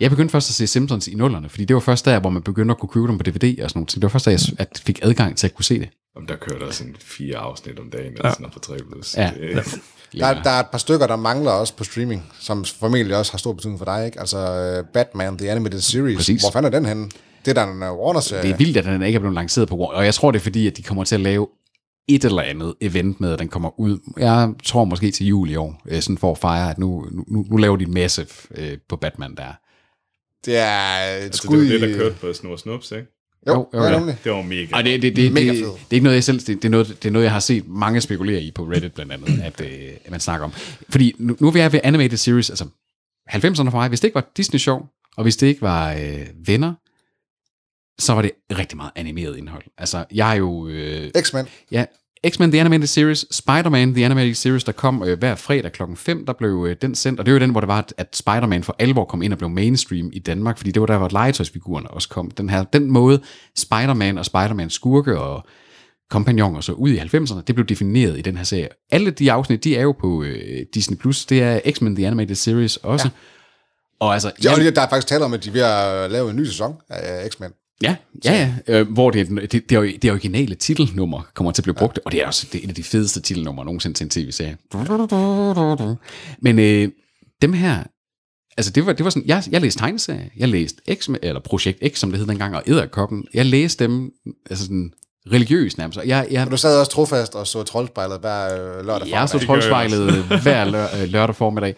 Jeg begyndte først at se Simpsons i nullerne, fordi det var først der, hvor man begyndte at kunne købe dem på DVD og sådan noget. Det var først der, jeg at fik adgang til at kunne se det. Om der kørte også en fire afsnit om dagen, eller sådan noget på 3 plus. Ja. Det, Der, der er et par stykker, der mangler også på streaming, som formentlig også har stor betydning for dig, ikke? Altså uh, Batman, The Animated Series. Præcis. Hvor fanden er den henne? Det er der en uh, Warner-serie. Det er vildt, at den ikke er blevet lanceret på Warner, og jeg tror, det er fordi, at de kommer til at lave et eller andet event med, at den kommer ud. Jeg tror måske til jul i år, øh, sådan for at fejre, at nu, nu, nu laver de massive øh, på Batman der. Det er et altså, det skud var det, der kørte på Snor Snups, ikke? Jo, Jo, jo, jo. Det var mega. Og det, det, det, Mega det, det, det er ikke noget, jeg selv, det, det, er noget, det er noget, jeg har set mange spekulere i på Reddit blandt andet, at, øh, at man snakker om. Fordi nu, nu er vi ved animated series, altså 90'erne for mig, hvis det ikke var Disney Show, og hvis det ikke var øh, venner, så var det rigtig meget animeret indhold. Altså, jeg er jo... Øh, X-Men. Ja, X-Men The Animated Series, Spider-Man The Animated Series, der kom øh, hver fredag klokken 5, der blev øh, den sendt, og det var jo den, hvor det var, at, at Spider-Man for alvor kom ind og blev mainstream i Danmark, fordi det var der, hvor legetøjsfigurerne også kom. Den her, den måde, Spider-Man og Spider-Man skurke og kompagnoner så ud i 90'erne, det blev defineret i den her serie. Alle de afsnit, de er jo på øh, Disney+, Plus. det er X-Men The Animated Series også. Ja. Og altså, jeg- der er faktisk tale om, at de er ved at lave en ny sæson af X-Men. Ja, ja, ja. Øh, hvor det, det, det, originale titelnummer kommer til at blive brugt, og det er også det er et af de fedeste titelnumre nogensinde til en tv-serie. Men øh, dem her, altså det var, det var sådan, jeg, jeg læste tegneserier, jeg læste X, eller Projekt X, som det hed dengang, og Edderkoppen. Jeg læste dem, altså sådan religiøst nærmest. Og Jeg, jeg, Og du sad også trofast og så troldspejlet hver øh, lørdag jeg så formiddag. troldspejlet hver lør, øh, lørdag formiddag.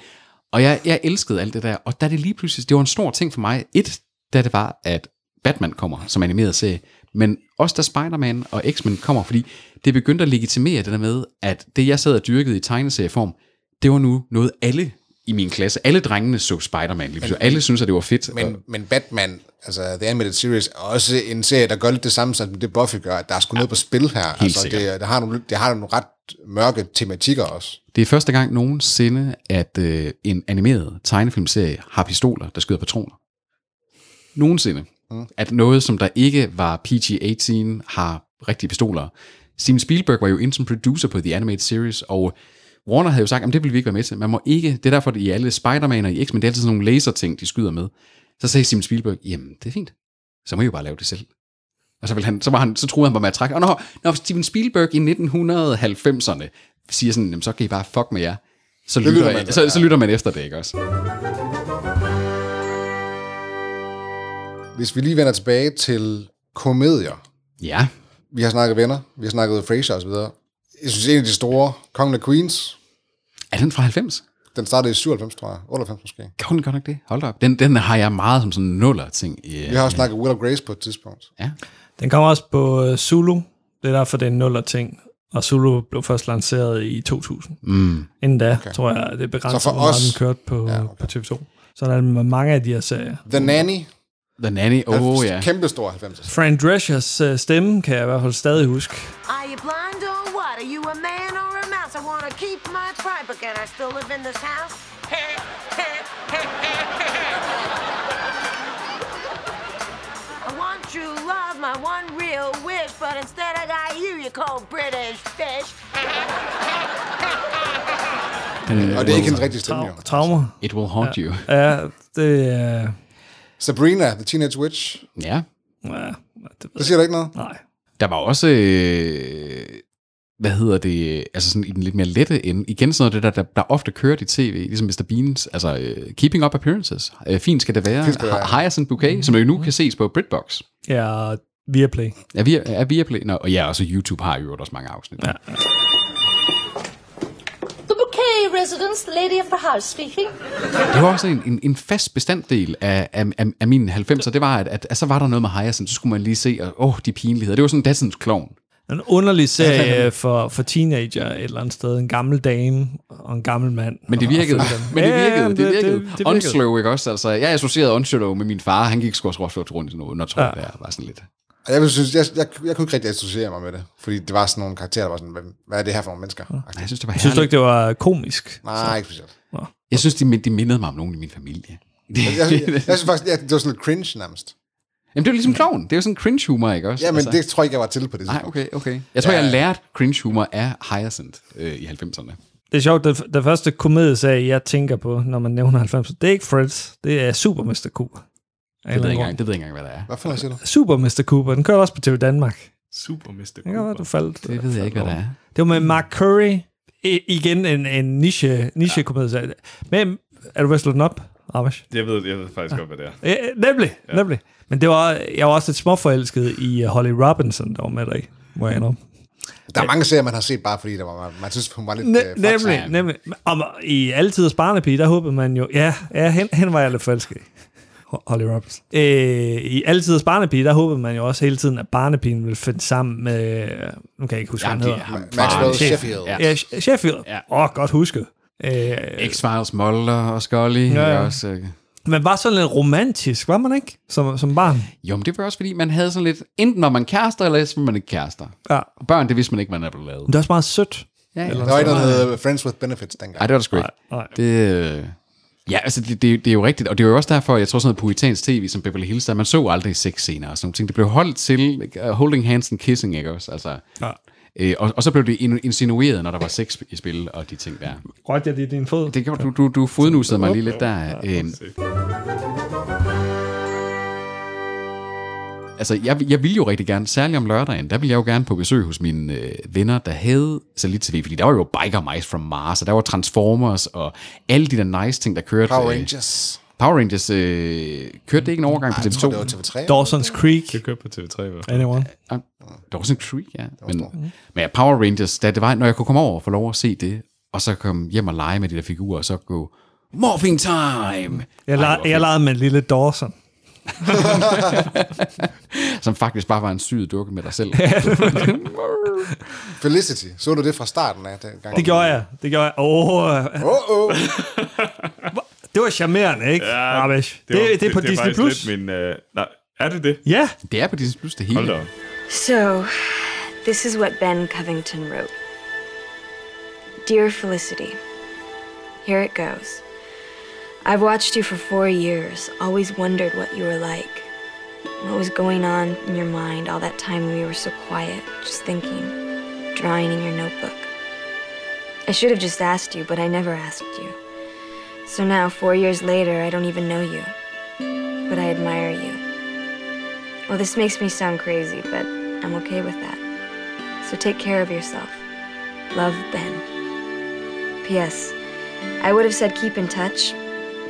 Og jeg, jeg elskede alt det der. Og da det lige pludselig, det var en stor ting for mig. Et, da det var, at Batman kommer som animeret serie. Men også da Spider-Man og X-Men kommer, fordi det begyndte at legitimere det der med, at det jeg sad og dyrkede i tegneserieform, det var nu noget alle i min klasse. Alle drengene så Spider-Man lige pludselig. Alle synes at det var fedt. Men, men Batman, altså The Animated Series, er også en serie, der gør lidt det samme, som det Buffy gør, at der er sgu noget på spil her. altså, sikkert. det, det, har nogle, det har nogle ret mørke tematikker også. Det er første gang nogensinde, at øh, en animeret tegnefilmserie har pistoler, der skyder patroner. Nogensinde. Mm. At noget, som der ikke var PG-18, har rigtige pistoler. Steven Spielberg var jo inde som producer på The Animated Series, og Warner havde jo sagt, at det vil vi ikke være med til. Man må ikke, det er derfor, at i alle Spider-Man og i X-Men, det er altid sådan nogle laserting, de skyder med. Så sagde Steven Spielberg, jamen, det er fint. Så må I jo bare lave det selv. Og så, han, så, var han, så troede han bare med at trække. Og når, når Steven Spielberg i 1990'erne siger sådan, jamen, så kan I bare fuck med jer, så lytter, lytter man, så, så lytter man efter det, ikke også? Hvis vi lige vender tilbage til komedier. Ja, Vi har snakket venner, vi har snakket Frasier osv. Jeg synes, en af de store, Kongen af Queens, er den fra 90? den startede i 97, tror jeg. 98 måske. Gør den godt nok det? Hold da op. Den, den har jeg meget som sådan nuller ting. I, Vi har også snakket Will of Grace på et tidspunkt. Ja. Den kommer også på øh, Zulu. Det er derfor, det er en nuller ting. Og Zulu blev først lanceret i 2000. Mm. Inden da, okay. tror jeg, det er begrænset, hvor meget den kørte på, ja, okay. på TV2. Så der er mange af de her serier. The Nanny, The Nanny, åh oh, ja. kæmpe stor 90'er. Fran Dreschers uh, stemme kan jeg i hvert fald stadig huske. Are you blind or what? Are you a man or a mouse? I want to keep my pride, but can I still live in this house? I want true love, my one real wish, but instead I got you call British fish. Den, Og det er ikke hendes rigtige stemme, jo. Tra- traumer. It will haunt you. Ja, det er... Sabrina, The Teenage Witch. Ja. Ja, det, ved Det siger der ikke noget? Nej. Der var også, øh, hvad hedder det, altså sådan i den lidt mere lette ende, igen sådan noget, det der, der, der ofte kørt i tv, ligesom Mr. Beans, altså øh, Keeping Up Appearances, øh, fint skal det være, Hyacinth Bouquet, som jo nu kan ses på Britbox. Ja, Viaplay. Er vi, er vi Nå, og ja, også YouTube har jo også mange afsnit. Ja. The lady of the house speaking. Det var også en, en, en fast bestanddel af, af, af, af mine 90'er, det var, at, at, at, så var der noget med Hyacinth, så skulle man lige se, og åh, de pinligheder. Det var sådan Dadsens klovn. En underlig serie for, for teenager et eller andet sted. En gammel dame og en gammel mand. Men det virkede. Men det virkede. ja, det, virkede. det virkede. Onslow, ikke også? Altså, jeg associerede Onslow med min far. Han gik sgu også rundt i noget, når tror Ja. jeg, det var sådan lidt. Og Jeg, synes, jeg, jeg, jeg kunne ikke rigtig associere mig med det, fordi det var sådan nogle karakterer, der var sådan, hvad, hvad er det her for nogle mennesker? Jeg synes, det var Synes du herligt. ikke, det var komisk? Nej, ikke specielt. Jeg synes, de, de mindede mig om nogen i min familie. Jeg, jeg, jeg, jeg synes faktisk, ja, det var sådan lidt cringe nærmest. Jamen, det er jo ligesom klovn. Det er jo sådan cringe humor, ikke også? Ja, men det tror jeg ikke, jeg var til på det Nej, okay, okay. Jeg tror, Ja. jeg lærte cringe humor af Hyacinth øh, i 90'erne. Det er sjovt, det, det første komedieserie, jeg tænker på, når man nævner 90, det er ikke Friends, det er Super Mr. Cooper. Det ved jeg ikke engang, det ved jeg ikke engang, hvad det er. Hvad for noget siger du? Super Mr. Cooper, den kører også på TV Danmark. Super Mr. Godt være, du faldt. Det ved jeg ikke, hvad det er. Det var med Mark Curry. I, igen en, en niche, niche komedieserie. Men er du ved at slå den op, Ramesh? Jeg ved, jeg ved faktisk godt, hvad det er. Ja, nemlig, ja. nemlig. Men det var, jeg var også lidt småforelsket i uh, Holly Robinson, der var med der i, må jeg indrømme. Der er mange serier, man har set bare fordi, der var, man, synes, hun var lidt... Ne- øh, nemlig, nemlig. Om, I Altiders Barnepige, der håbede man jo... Ja, ja hen, hen var jeg lidt forelsket Holly Robinson. Øh, I Altiders Barnepige, der håbede man jo også hele tiden, at barnepigen ville finde sammen med... Nu kan jeg ikke huske, hvad han hedder. er. Maxwell. Sheffield. Ja. Ja, Sh- Sheffield. Åh, Ja. oh, godt husket. Øh, X-Files, Mulder og Scully. Ja, Ja. Også, øh. men var sådan lidt romantisk, var man ikke? Som, som barn. Jo, men det var også fordi, man havde sådan lidt, enten var man kærester, eller ellers var man ikke kærester. Ja. Og børn, det vidste man ikke, man havde blevet lavet. Det er også meget sødt. Ja, ja. Der var ikke noget, der hed Friends with Benefits dengang. Nej, det var det sgu ikke. Nej. Det, øh, ja, altså, det, det, det, er jo rigtigt, og det er jo også derfor, jeg tror sådan noget puritansk tv, som Beverly Hills, der man så aldrig sexscener og sådan nogle ting. Det blev holdt til uh, holding hands and kissing, ikke også? Altså, Ja. øh, og, og så blev det in- insinueret, når der var sex i spil, og de ting der. Røgte jeg det i din fod? Det gjorde du, du, du fodnusede mig lige lidt der. Øh, altså, jeg, jeg ville jo rigtig gerne, særligt om lørdagen, der ville jeg jo gerne på besøg hos mine øh, venner, der havde Satellit-TV, fordi der var jo Biker Mice from Mars, og der var Transformers, og alle de der nice ting, der kørte. Power øh, Rangers. Power Rangers, øh, kørte det ikke en overgang på Jeg tror, det var TV2? TV3. Dawson's Creek. Det kørte på TV3, hvad? Anyone? Dawson's Creek, ja. Men, men ja, Power Rangers, da det var, når jeg kunne komme over og få lov at se det, og så komme hjem og lege med de der figurer, og så gå, Morphing Time! Jeg, la- jeg legede med en lille Dawson. Som faktisk bare var en syet dukke med dig selv. Felicity. Så du det fra starten af dengang? Det gjorde jeg. Det gjorde jeg. Åh, oh, Åh, åh. det var charmerende, ikke? Ja, Ramesh? Det, det, det, er på det, Disney+. Det er Plus. lidt min... Øh, nej, er det det? Ja. Det er på Disney Plus, det hele. Hold da op. So, this is what Ben Covington wrote Dear Felicity, here it goes. I've watched you for four years, always wondered what you were like. What was going on in your mind all that time when we were so quiet, just thinking, drawing in your notebook. I should have just asked you, but I never asked you. So now, four years later, I don't even know you. But I admire you. Well, this makes me sound crazy, but I'm okay with that. So take care of yourself. Love, Ben. P.S. I would have said keep in touch,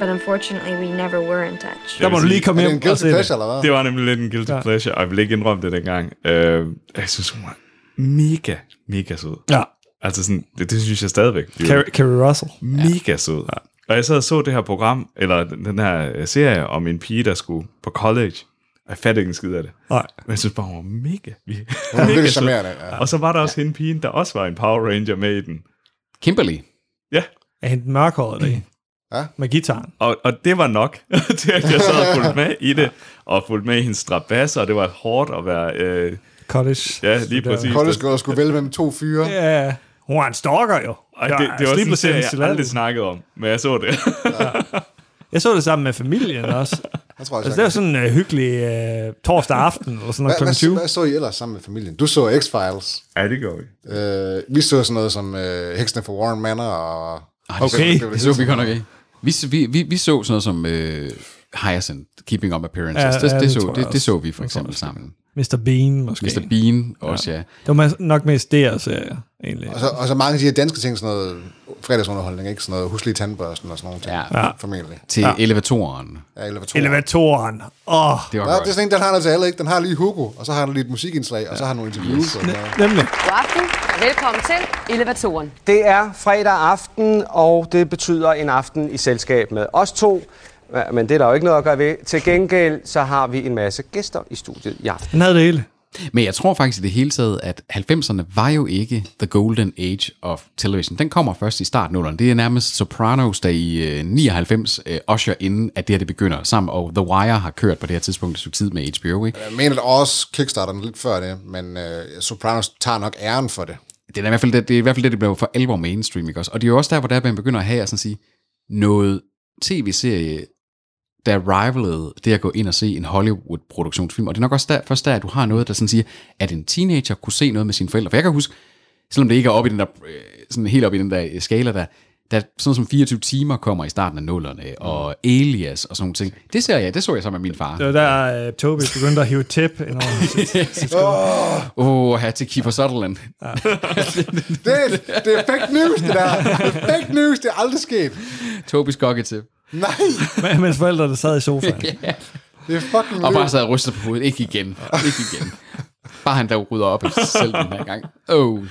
but unfortunately, we never were in touch. Der må du lige komme det hjem en og se guilty det. pleasure, eller hvad? Det var nemlig lidt en guilty Ja. pleasure, og jeg vil ikke indrømme det dengang. Øh, jeg synes, hun var mega, mega sød. Ja. Altså sådan, det, det synes jeg stadigvæk. Carrie, Carrie Russell. Mega sød. Og jeg sad og så det her program, eller den, her øh, serie om en pige, der skulle på college. Og jeg fattede ikke en skid af det. Nej. Men jeg synes bare, hun var mega, mega, Hun mega sød. Ja. Og så var der også hende pigen, der også var en Power Ranger med i den. Kimberly. Ja, Er hende mørkhåret der Ja. Med gitaren. og, og det var nok til, at jeg sad og fulgte med i det, og fulgte med i hendes strabasser, og det var hårdt at være... Øh, College. ja, lige præcis. College girl skulle vælge mellem to fyre. Ja. Hun var en stalker jo. Ej, det, det var også en jeg aldrig snakket om, men jeg så det. Jeg så det sammen med familien også. Jeg tror, jeg Altså, det var sådan en uh, hyggelig uh, torsdag aften, eller sådan noget Hvad, kl. hvad, 20. hvad så I ellers sammen med familien? Du så X-Files. Ja, det gør vi. Øh, vi så sådan noget som øh, Heksene for Warren Manor og... Ej, det, Okay. så, det så vi godt nok ikke. Vi, vi, vi, vi så sådan noget som øh, Hyacinth, Keeping Up Appearances. Ja, det, ja, det, det så, det, det så vi for eksempel sammen. Mr. Bean, måske. Mr. Bean også, ja. Det var nok mest det, serier, egentlig. Og så, og så mange af de her danske ting, sådan noget fredagsunderholdning, ikke? Sådan noget huslige tandbørsten og sådan nogle ting. Ja. Ja. Formentlig. Til Ja. elevatoren. Ja, elevatoren. Elevatoren. Åh, oh, Det var Ja, godt. det er sådan en, den har noget til alle, ikke? Den har lige Hugo, og så har den lige et musikindslag, og så har den nogle interviews. Noget. nemlig. God aften og velkommen til Elevatoren. Det er fredag aften, og det betyder en aften i selskab med os to. Ja, Men det er der jo ikke noget at gøre ved. Til gengæld så har vi en masse gæster i studiet i aften. Den havde det hele. Men jeg tror faktisk i det hele taget, at 90'erne var jo ikke the golden age of television. Den kommer først i starten af Det er nærmest Sopranos, der i øh, 99 øh, usher inden, at det her det begynder sammen. Og The Wire har kørt på det her tidspunkt et stykke tid med HBO. Ikke? Jeg mener, også kickstarter den lidt før det, men øh, Sopranos tager nok æren for det. Det er, i hvert fald det, det er i hvert fald det, det blev for alvor mainstream. Ikke også? Og det er jo også der, hvor der man begynder at have sådan at sige, noget tv-serie, der rivalede det at gå ind og se en Hollywood-produktionsfilm. Og det er nok også der, først der, at du har noget, der sådan siger, at en teenager kunne se noget med sine forældre. For jeg kan huske, selvom det ikke er oppe i den der, øh, sådan helt op i den der øh, skala der, der sådan som 24 timer kommer i starten af nullerne, og Alias og sådan nogle ting. Det ser jeg, det så jeg sammen med min far. Det var der, uh, Toby begyndte at hive tæp ind over Åh, oh, her til Kiefer Sutherland. Det, er- det er fake news, det der. Det er fake news, det er aldrig sket. Tobis gokketip. Nej, Men- Mens forældrene sad i sofaen. ja. det er fucking Og bare sad og rystede på hovedet. Ikke igen. Ikke igen. Bare han der rydder op efter sig selv den her gang. Oh.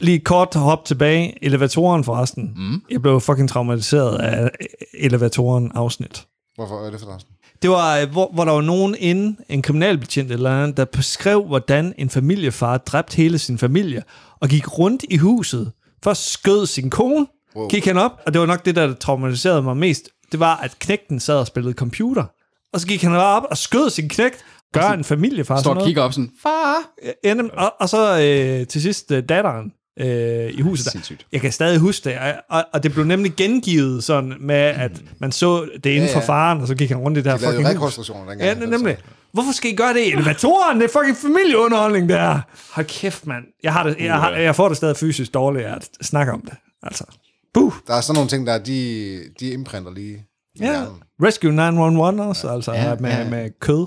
Lige kort hop tilbage. Elevatoren forresten. Mm. Jeg blev fucking traumatiseret af elevatoren afsnit. Hvorfor er det for dig? Det var, øh, hvor, hvor der var nogen inde, en kriminalbetjent eller andet, der beskrev, hvordan en familiefar dræbte hele sin familie, og gik rundt i huset. Først skød sin kone, wow. gik han op, og det var nok det, der traumatiserede mig mest, det var, at knægten sad og spillede computer. Og så gik han bare op og skød sin knægt, gør en familiefar Står og kigger op sådan, far! Ja, nem- og, og så øh, til sidst øh, datteren øh, i huset. Der. Sindssygt. Jeg kan stadig huske det, og, og, og det blev nemlig gengivet sådan med, at man så det inden for ja. faren, og så gik han rundt i det her De fucking hus. dengang. Ja, nemlig. Hvorfor skal I gøre det i elevatoren? Det er fucking familieunderholdning, det er. Hold kæft, mand. Jeg, har det, jeg, har, jeg får det stadig fysisk dårligt at snakke om det. Altså. Buh. Der er sådan nogle ting, der de, de imprinter lige. Ja. hjernen. Rescue 911 også, altså Ja, ja, med, ja. med kød.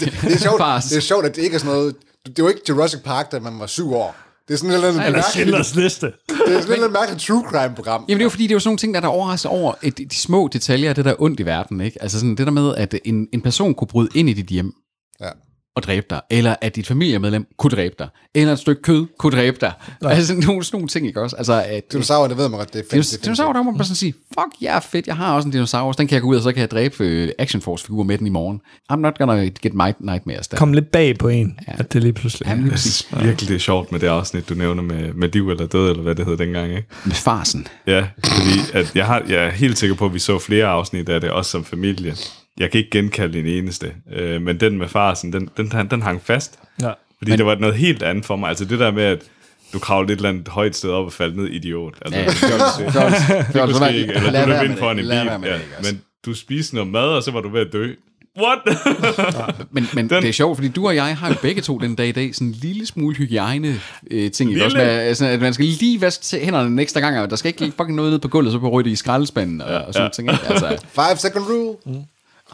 Det er, sjovt, det er sjovt, at det ikke er sådan noget... Det var ikke Jurassic Park, da man var syv år. Det er sådan et eller mærkeligt, Schindlers liste. det er sådan andet mærkeligt true crime-program. Jamen det er jo fordi, det er jo sådan nogle ting, der er der overrasket over et, de små detaljer af det, der er ondt i verden. Ikke? Altså sådan det der med, at en, en person kunne bryde ind i dit hjem Ja. Og dræbe dig, eller at dit familiemedlem kunne dræbe dig, eller et stykke kød kunne dræbe dig. Ja. Altså sådan nogle, sådan nogle ting, ikke også? Altså, at, Dinosaurer, det ved man godt, det er fedt. Dinos- Dinosaurer, der må man sådan sige, fuck, jeg er fedt, jeg har også en dinosaurus, den kan jeg gå ud, og så kan jeg dræbe øh, Action Force-figurer med den i morgen. I'm not gonna get my nightmares der. Kom lidt bag på en, ja. at det lige pludselig... Jamen, lige præcis. virkelig, det er sjovt med det afsnit, du nævner med, med Div eller Død, eller hvad det hed dengang, ikke? Med farsen. Ja, fordi at jeg, har, jeg er helt sikker på, at vi så flere afsnit af det, også som familie. Jeg kan ikke genkalde en eneste, øh, men den med farsen, den, den, den, den hang fast. Ja. Fordi men, det var noget helt andet for mig. Altså det der med, at du kravlede et eller andet højt sted op og faldt ned, idiot. Altså, Ja, det du ske ikke. Eller du løb ind foran en bil. Ja. Men du spiste noget mad, og så var du ved at dø. What? Men, men Den- det er sjovt, fordi du og jeg har jo begge to den dag i dag sådan en lille smule hygiejne øh, ting. Lille? Også med, altså, at man skal lige vaske hænderne en ekstra gang, og der skal ikke fucking noget ned på gulvet, så på det i skraldespanden og, og sådan ja. ting. Ikke? Altså, Five second rule.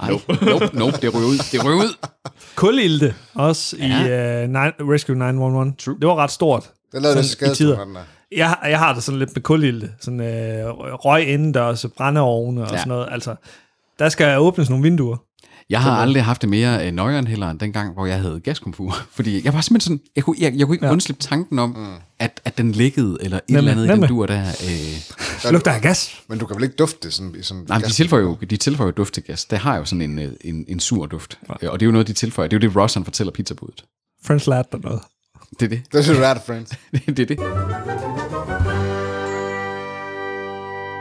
Ej, nope, nope, det ryger ud. Det ryger ud. Kulilte også ja. I uh, nine, Rescue 911. True. Det var ret stort. Det lavede det der. Jeg, jeg har det sådan lidt med kulilte. Sådan øh, røg indendørs, brændeovne og Ja. sådan noget. Altså, der skal åbnes nogle vinduer. Jeg har aldrig haft det mere øh, nøjeren heller end dengang, hvor jeg havde gaskomfur. Fordi jeg var simpelthen sådan, jeg kunne, jeg, jeg kunne ikke ja. Undslippe tanken om, mm. at, at den liggede, eller et Nemlig, eller andet i den dur der. Øh, Det lugter af gas. Men du kan vel ikke dufte det sådan, i sådan Nej, de tilføjer jo, de tilføjer jo duft til gas. Det har jo sådan en, øh, en, en sur duft. Ja. Og det er jo noget, de tilføjer. Det er jo det, Ross han fortæller pizzabudet. French lad og noget. Det er det. Det er rart, friends. det er det.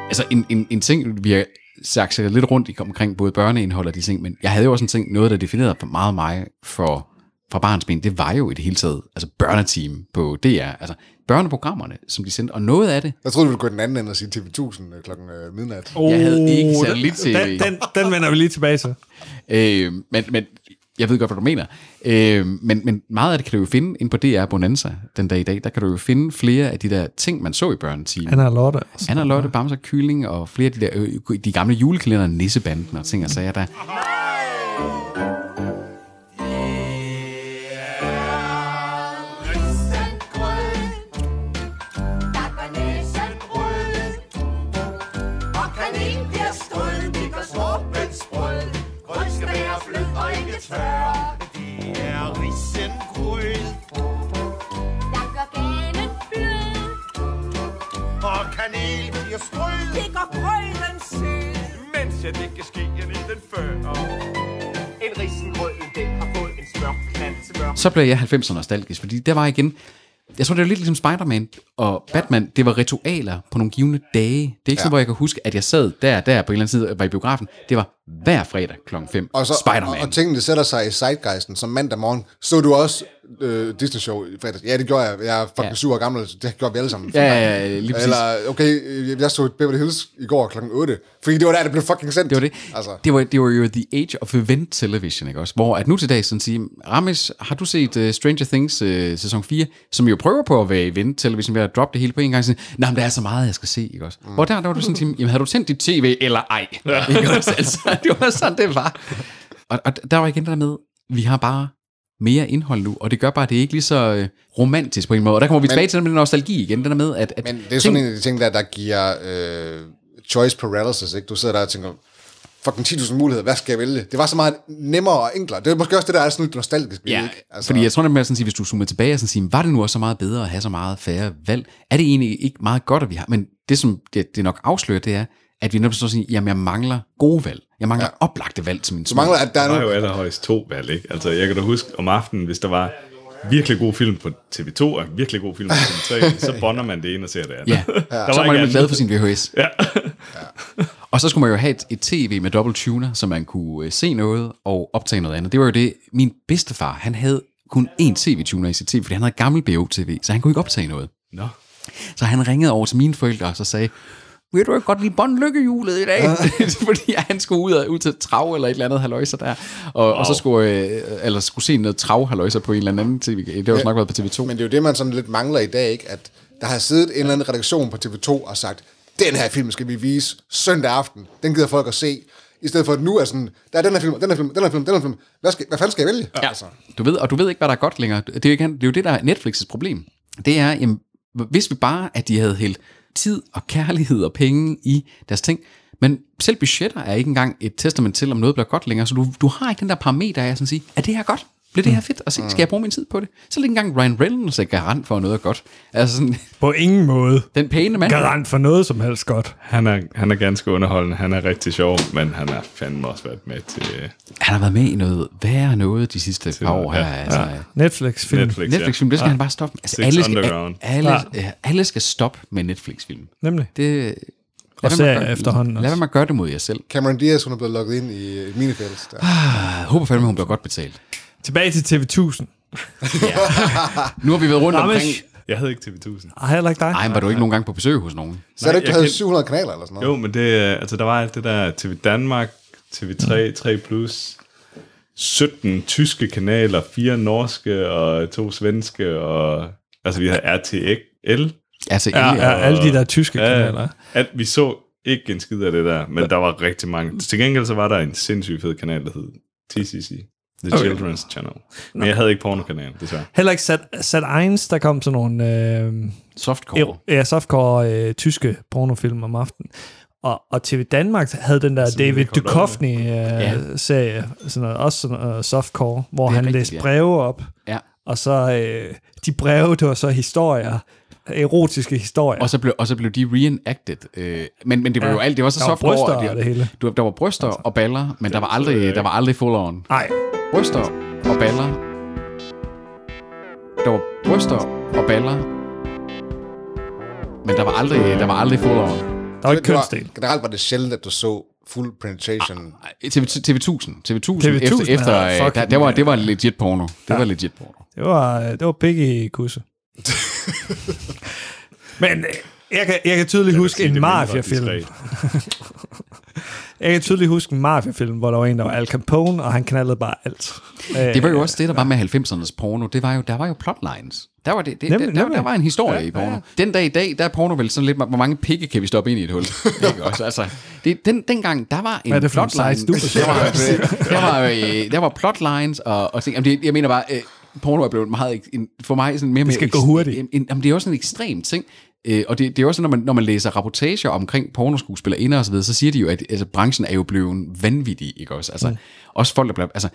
Altså en, en, en ting, vi har sagt lidt rundt i, omkring både børneindhold og de ting, men jeg havde jo også en ting, noget der definerede for meget mig for, for barnsben, det var jo i det hele taget, altså børneteam på DR. Altså, børneprogrammerne, som de sendte, og noget af det... Jeg troede, du ville gå den anden ende og sige TV1000 klokken øh, midnat. Oh, jeg havde ikke den, satellit-tv. den, den, den vender vi lige tilbage til. Øh, men, men jeg ved godt, hvad du mener. Øh, men, men meget af det kan du jo finde ind på DR Bonanza den dag i dag. Der kan du jo finde flere af de der ting, man så i børnetimen. Anna Lotte. Anna Lotte, Bamser Kylling og flere af de der øh, de gamle julekalender, Nissebanden og ting og sager der. Og ikke tør. Det er risengrød. Der gør ganen blød. Og kanel bliver strød. Det går grøden sød. Mens jeg det kan i den før. En risengrød, den har fået en smør, knald til mør. Så blev jeg 90'er nostalgisk, fordi der var igen... Jeg tror, det var lidt ligesom Spider-Man og Batman. Det var ritualer på nogle givende dage. Det er ikke ja. sådan, hvor jeg kan huske, at jeg sad der der på en eller anden side var i biografen. Det var hver fredag klokken 5. Og, så, Spider-Man. og, og tingene sætter sig i zeitgeisten, som mandag morgen. Så du også øh, Disney-show i fredags? Ja, det gjorde jeg. Jeg er fucking ja. syv år gammel, så det gjorde vi alle sammen. Ja, ja, ja, lige præcis. Eller, okay, jeg så Beverly Hills i går klokken 8, fordi det var der, det blev fucking sendt. Det var det. Altså. Det var, det var jo the age of event television, ikke også? Hvor at nu til dag sådan sige, Ramesh, har du set uh, Stranger Things uh, sæson 4, som jo prøver på at være event television ved at droppe det hele på en gang, sådan, nej, men der er så meget, jeg skal se, ikke også? Mm. Hvor der, der var du sådan, sige, jamen havde du tændt dit tv, eller ej? Ja. Ikke også? Altså, det var sådan, det var. Og, og der var igen der med, vi har bare mere indhold nu, og det gør bare, at det ikke lige så øh, romantisk på en måde. Og der kommer vi Men- tilbage til den med nostalgi igen, den der med, at... at Men det er sådan en af de ting, der, der giver øh, choice paralysis, ikke? Du sidder der og tænker, fucking 10.000 muligheder, hvad skal jeg vælge? Det var så meget nemmere og enklere. Det er måske også det, der er sådan lidt nostalgisk. Ja, ikke? altså, fordi jeg tror nemlig, at sådan sige, hvis du zoomer tilbage og sådan sige, var det nu også så meget bedre at have så meget færre valg? Er det egentlig ikke meget godt, at vi har? Men det, som det, det nok afslører, det er, at vi er nødt til at sige, jamen jeg mangler gode valg. Jeg mangler ja. oplagte valg til min Du mangler, at der er Der var jo allerhøjst to valg, ikke? Altså, jeg kan da huske om aftenen, hvis der var virkelig god film på TV2 og virkelig god film på TV3, så bonder man det ene og ser det andet. Ja, Der så var man glad for sin VHS. Ja. Og så skulle man jo have et, et tv med dobbelt tuner, så man kunne øh, se noget og optage noget andet. Det var jo det, min bedstefar, han havde kun én tv-tuner i sit tv, fordi han havde gammel BO-tv, så han kunne ikke optage noget. Nå. Så han ringede over til mine forældre og så sagde, vil du ikke godt lide båndlykkehjulet i dag? Fordi han skulle ud, og, ud til trav eller et eller andet haløjser der. Og, wow. og så skulle, øh, eller skulle se noget trav haløjser på en eller anden tv. Det har jo nok været på TV2. Men det er jo det, man sådan lidt mangler i dag, ikke? At der har siddet en eller anden redaktion på TV2 og sagt, den her film skal vi vise søndag aften. Den gider folk at se. I stedet for, at nu er sådan, der er den her film, den her film, den her film, den her film. Hvad, skal, hvad fanden skal jeg vælge? Ja. Altså. Du ved, og du ved ikke, hvad der er godt længere. Det er jo, det er jo det, der er Netflix' problem. Det er, jamen, hvis vi bare, at de havde hældt tid og kærlighed og penge i deres ting, men selv budgetter er ikke engang et testament til, om noget bliver godt længere, så du, du har ikke den der parameter af at sige, er det her godt? Bliver det her fedt? Og se, skal jeg bruge min tid på det? Så er det ikke engang Ryan Reynolds er garant for at noget godt. Altså sådan, På ingen måde. den pæne mand. Garant for noget som helst godt. Han er, han er ganske underholdende, han er rigtig sjov, men han har fandme også været med til Han har været med i noget værre noget de sidste par år her. ja, altså, ja. Netflix-film. Netflix, Netflix-film, det skal ja. han bare stoppe. Altså, Six alle, skal, Underground. alle, Ja. alle, alle skal stoppe med Netflix-film. Nemlig. Det, Og lad være med serier at efterhånden Lad være også. med at gøre det mod jer selv. Cameron Diaz, hun er blevet lukket ind i minifelt. Der. Jeg håber fandme, hun bliver godt betalt. Tilbage til TV1000. Nu har vi været rundt Ramesh. omkring... Jeg havde ikke TV1000. Ej, heller ikke dig. Ej, men var du ikke nogen gang på besøg hos nogen? Så er det ikke, du jeg havde kan- 700 kanaler eller sådan noget? Jo, men det, øh, altså, der var alt det der TV Danmark, TV3, 3 Plus, 17 tyske kanaler, fire norske og to svenske, og altså vi havde RTL. Altså, Ja, ja, alle de der tyske kanaler. At vi så ikke en skid af det der, men der var rigtig mange. Til gengæld så var der en sindssygt fed kanal, der hed TCC. The Okay. Children's Channel. Men jeg havde ikke pornokanal, desværre. Heller ikke sat, sat Eins, der kom sådan nogle... Øh, Softcore. Ja, softcore øh, tyske pornofilm om aftenen. Og, og TV Danmark havde den der Som David. Duchovny-serie, øh, sådan noget, også sådan noget softcore, hvor Det han rigtigt, læste ja. breve op. Ja. Og så øh, de breve, det var så historier, erotiske historier. Og så blev, og så blev de reenacted. Øh, men, men det var Ja. jo alt, det var så Der var softcore. bryster og det hele. Du, der var bryster altså. og baller, men der var aldrig, der var aldrig full on. Nej. Bryster og baller. Der var bryster og baller. Men der var aldrig, der var aldrig full on. Der var ikke kønsdel. Generelt var det sjældent, at du så fuld penetration. TV, TV1000. TV1000, TV1000 efter, efter havde øh, fucking- der, det, var, det var legit porno. Det Ja. var legit porno. Det var, det var Piggy Kusse. Men øh, jeg kan, jeg kan tydeligt huske en mafia-film. jeg kan tydeligt huske en mafia-film, hvor der var en, der var Al Capone, og han knaldede bare alt. Det var jo også det, der var med 90'ernes porno. Det var jo, der var jo plotlines. Der var, det, det, Nemlig, der, der, nemlig. der var en historie Ja, i porno. ja. Den dag i dag, der er porno vel sådan lidt, hvor mange pikke kan vi stoppe ind i et hul? Ikke også? Altså, det, den, dengang, der var en Hvad er det plotline. du der, var, der, var, øh, der var plotlines, og, og ting. Jamen, det, jeg mener bare, øh, porno er blevet meget, en, for mig sådan mere Det skal mere, gå hurtigt. En, en, jamen, det er også en ekstrem ting. Øh, og det, det er også, når man, når man læser rapportager omkring pornoskuespillere og så videre, så siger de jo, at altså, branchen er jo blevet vanvittig, ikke også? Altså, mm. også folk, der bliver, altså,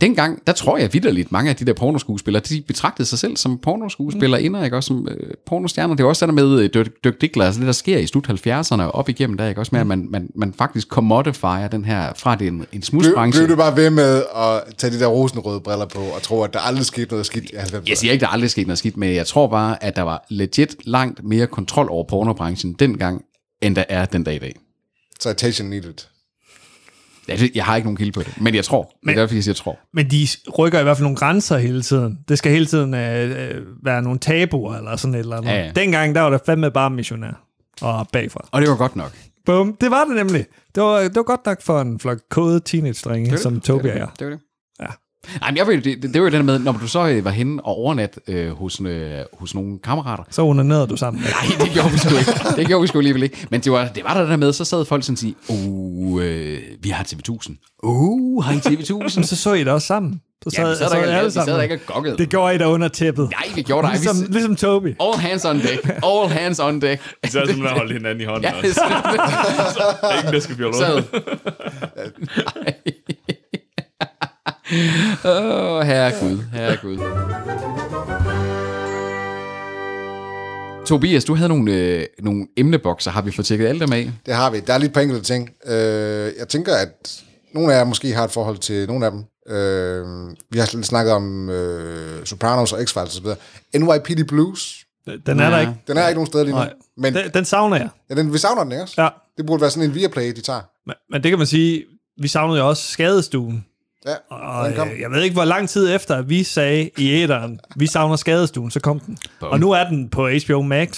dengang, der tror jeg vidderligt, mange af de der pornoskuespillere, de betragtede sig selv som pornoskuespillere mm. ikke også som øh, pornostjerner. Det er også det der med øh, Dirk, Diggler, altså det der sker i slut 70'erne og op igennem der, ikke også med, at man, man, man faktisk commodifier den her, fra det en, en Blev, smudsbranche. blev du bare ved med at tage de der rosenrøde briller på, og tro, at der aldrig skete noget skidt i 90'erne? Jeg siger ikke, der aldrig er sket noget skidt, men jeg tror bare, at der var legit langt mere kontrol over pornobranchen dengang, end der er den dag i dag. Citation needed. Ja, Jeg har ikke nogen kilde på det, men jeg tror. Men, det er derfor, jeg siger, jeg tror. Men de rykker i hvert fald nogle grænser hele tiden. Det skal hele tiden øh, øh, være nogle tabuer eller sådan et eller andet. Ja, ja. Dengang, der var der fandme bare missionær. Og bagfra. Og det var godt nok. Bum, det var det nemlig. Det var, det var godt nok for en flok kode teenage-drenge, som det. Tobi Det var er. det. Det var det. Ej, men jeg ved, det, det, det var jo det der med, når du så øh, var henne og overnat øh, hos, øh, hos nogle kammerater. Så onanerede du sammen. Nej, det gjorde vi sgu ikke. Det gjorde vi sgu alligevel ikke. Men det var, det var der der med, så sad folk sådan og sige, uh, øh, vi har TV1000. Uh, har I TV1000? så så I det også sammen. Så Ja, vi sad der ikke- I alle vi sad der ikke og gokkede. Det gjorde I der under tæppet. Nej, vi gjorde der. Ligesom, Vi- ligesom Toby. All hands on deck. All hands on deck. Så er det simpelthen at holde hinanden i hånden Ja, også. Ingen, der skal fjolle Sad. Åh, oh, herregud, herregud. Tobias, du havde nogle, øh, nogle emnebokser. Har vi fået tjekket alle dem af? Det har vi. Der er lige et par enkelte ting. Øh, jeg tænker, at nogle af jer måske har et forhold til nogle af dem. Øh, vi har lidt snakket om øh, Sopranos og X-Files osv. NYPD Blues. Den er der ikke. Den er ikke nogen steder lige nu. Nej. Men Den, den savner jeg. ja, den, vi savner den, ikke også? Ja. Det burde være sådan en Viaplay, de tager. Men, men det kan man sige, vi savnede jo også skadestuen. Ja, Og den kom. øh, jeg ved ikke, hvor lang tid efter, at vi sagde i æderen, vi savner skadestuen, så kom den. Og nu er den på HBO Max.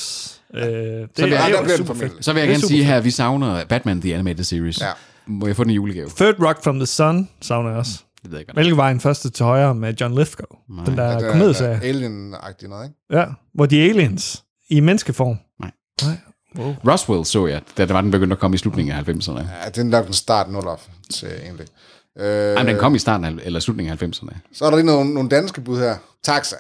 Øh, det Så vil, er jeg, jo super fedt. så vil jeg er gerne sige her, at vi savner Batman The Animated Series. Ja. Må jeg få den i julegave? Third Rock from the Sun savner jeg også. Det ved jeg godt. Mælkevejen første til højre med John Lithgow. Den der Ja, er- komedieserie. Alien-agtig noget, ikke? Ja, hvor de er aliens i menneskeform. Nej. Nej. Wow. Roswell så jeg, da det var den begyndte at komme i slutningen af 90'erne. Ja, det er nok den start 0 til egentlig. Øh, Ej, men den kom i starten af, eller slutningen af 90'erne. Så er der lige nogle, nogle danske bud her. Taxa.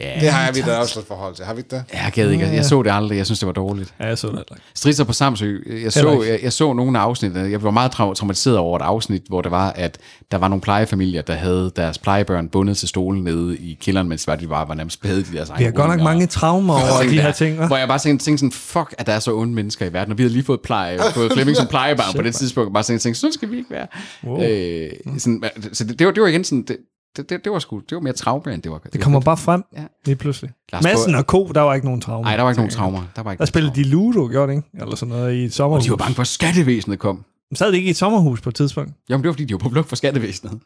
Ja, det har vi da også lidt forhold til. Har vi ikke det? Jeg gad ikke. Jeg så det aldrig. Jeg synes, det var dårligt. Ja, jeg så det ikke. Stridser på Samsø. Jeg så, jeg, jeg så nogle af afsnittene. Jeg var meget trau- traumatiseret over et afsnit, hvor det var, at der var nogle plejefamilier, der havde deres plejebørn bundet til stolen nede i kælderen, mens de bare var nærmest spædet i deres Vi har godt nok mange traumer over de her ting. Hvor jeg bare tænkte, tænkte sådan, fuck, at der er så onde mennesker i verden. Og vi havde lige fået, pleje, fået Flemming som plejebarn på det tidspunkt. Bare tænkte, tænkte, sådan skal vi ikke være. Wow. Øh, sådan, så det, det, var, det var igen sådan, det, det, det, det var sgu, det var mere traume, end det var. Det kommer bare frem Ja. lige pludselig. Lars Madsen og Co, der var ikke nogen traumer. Nej, der var ikke nogen traumer. Der var ikke Der spillede de Ludo, gjorde det ikke? Eller sådan noget i et Og sommerhus. de var bange for, at skattevæsenet kom. Sad de ikke i et sommerhus på et tidspunkt? Jamen, det var fordi, de var på flugt for skattevæsenet.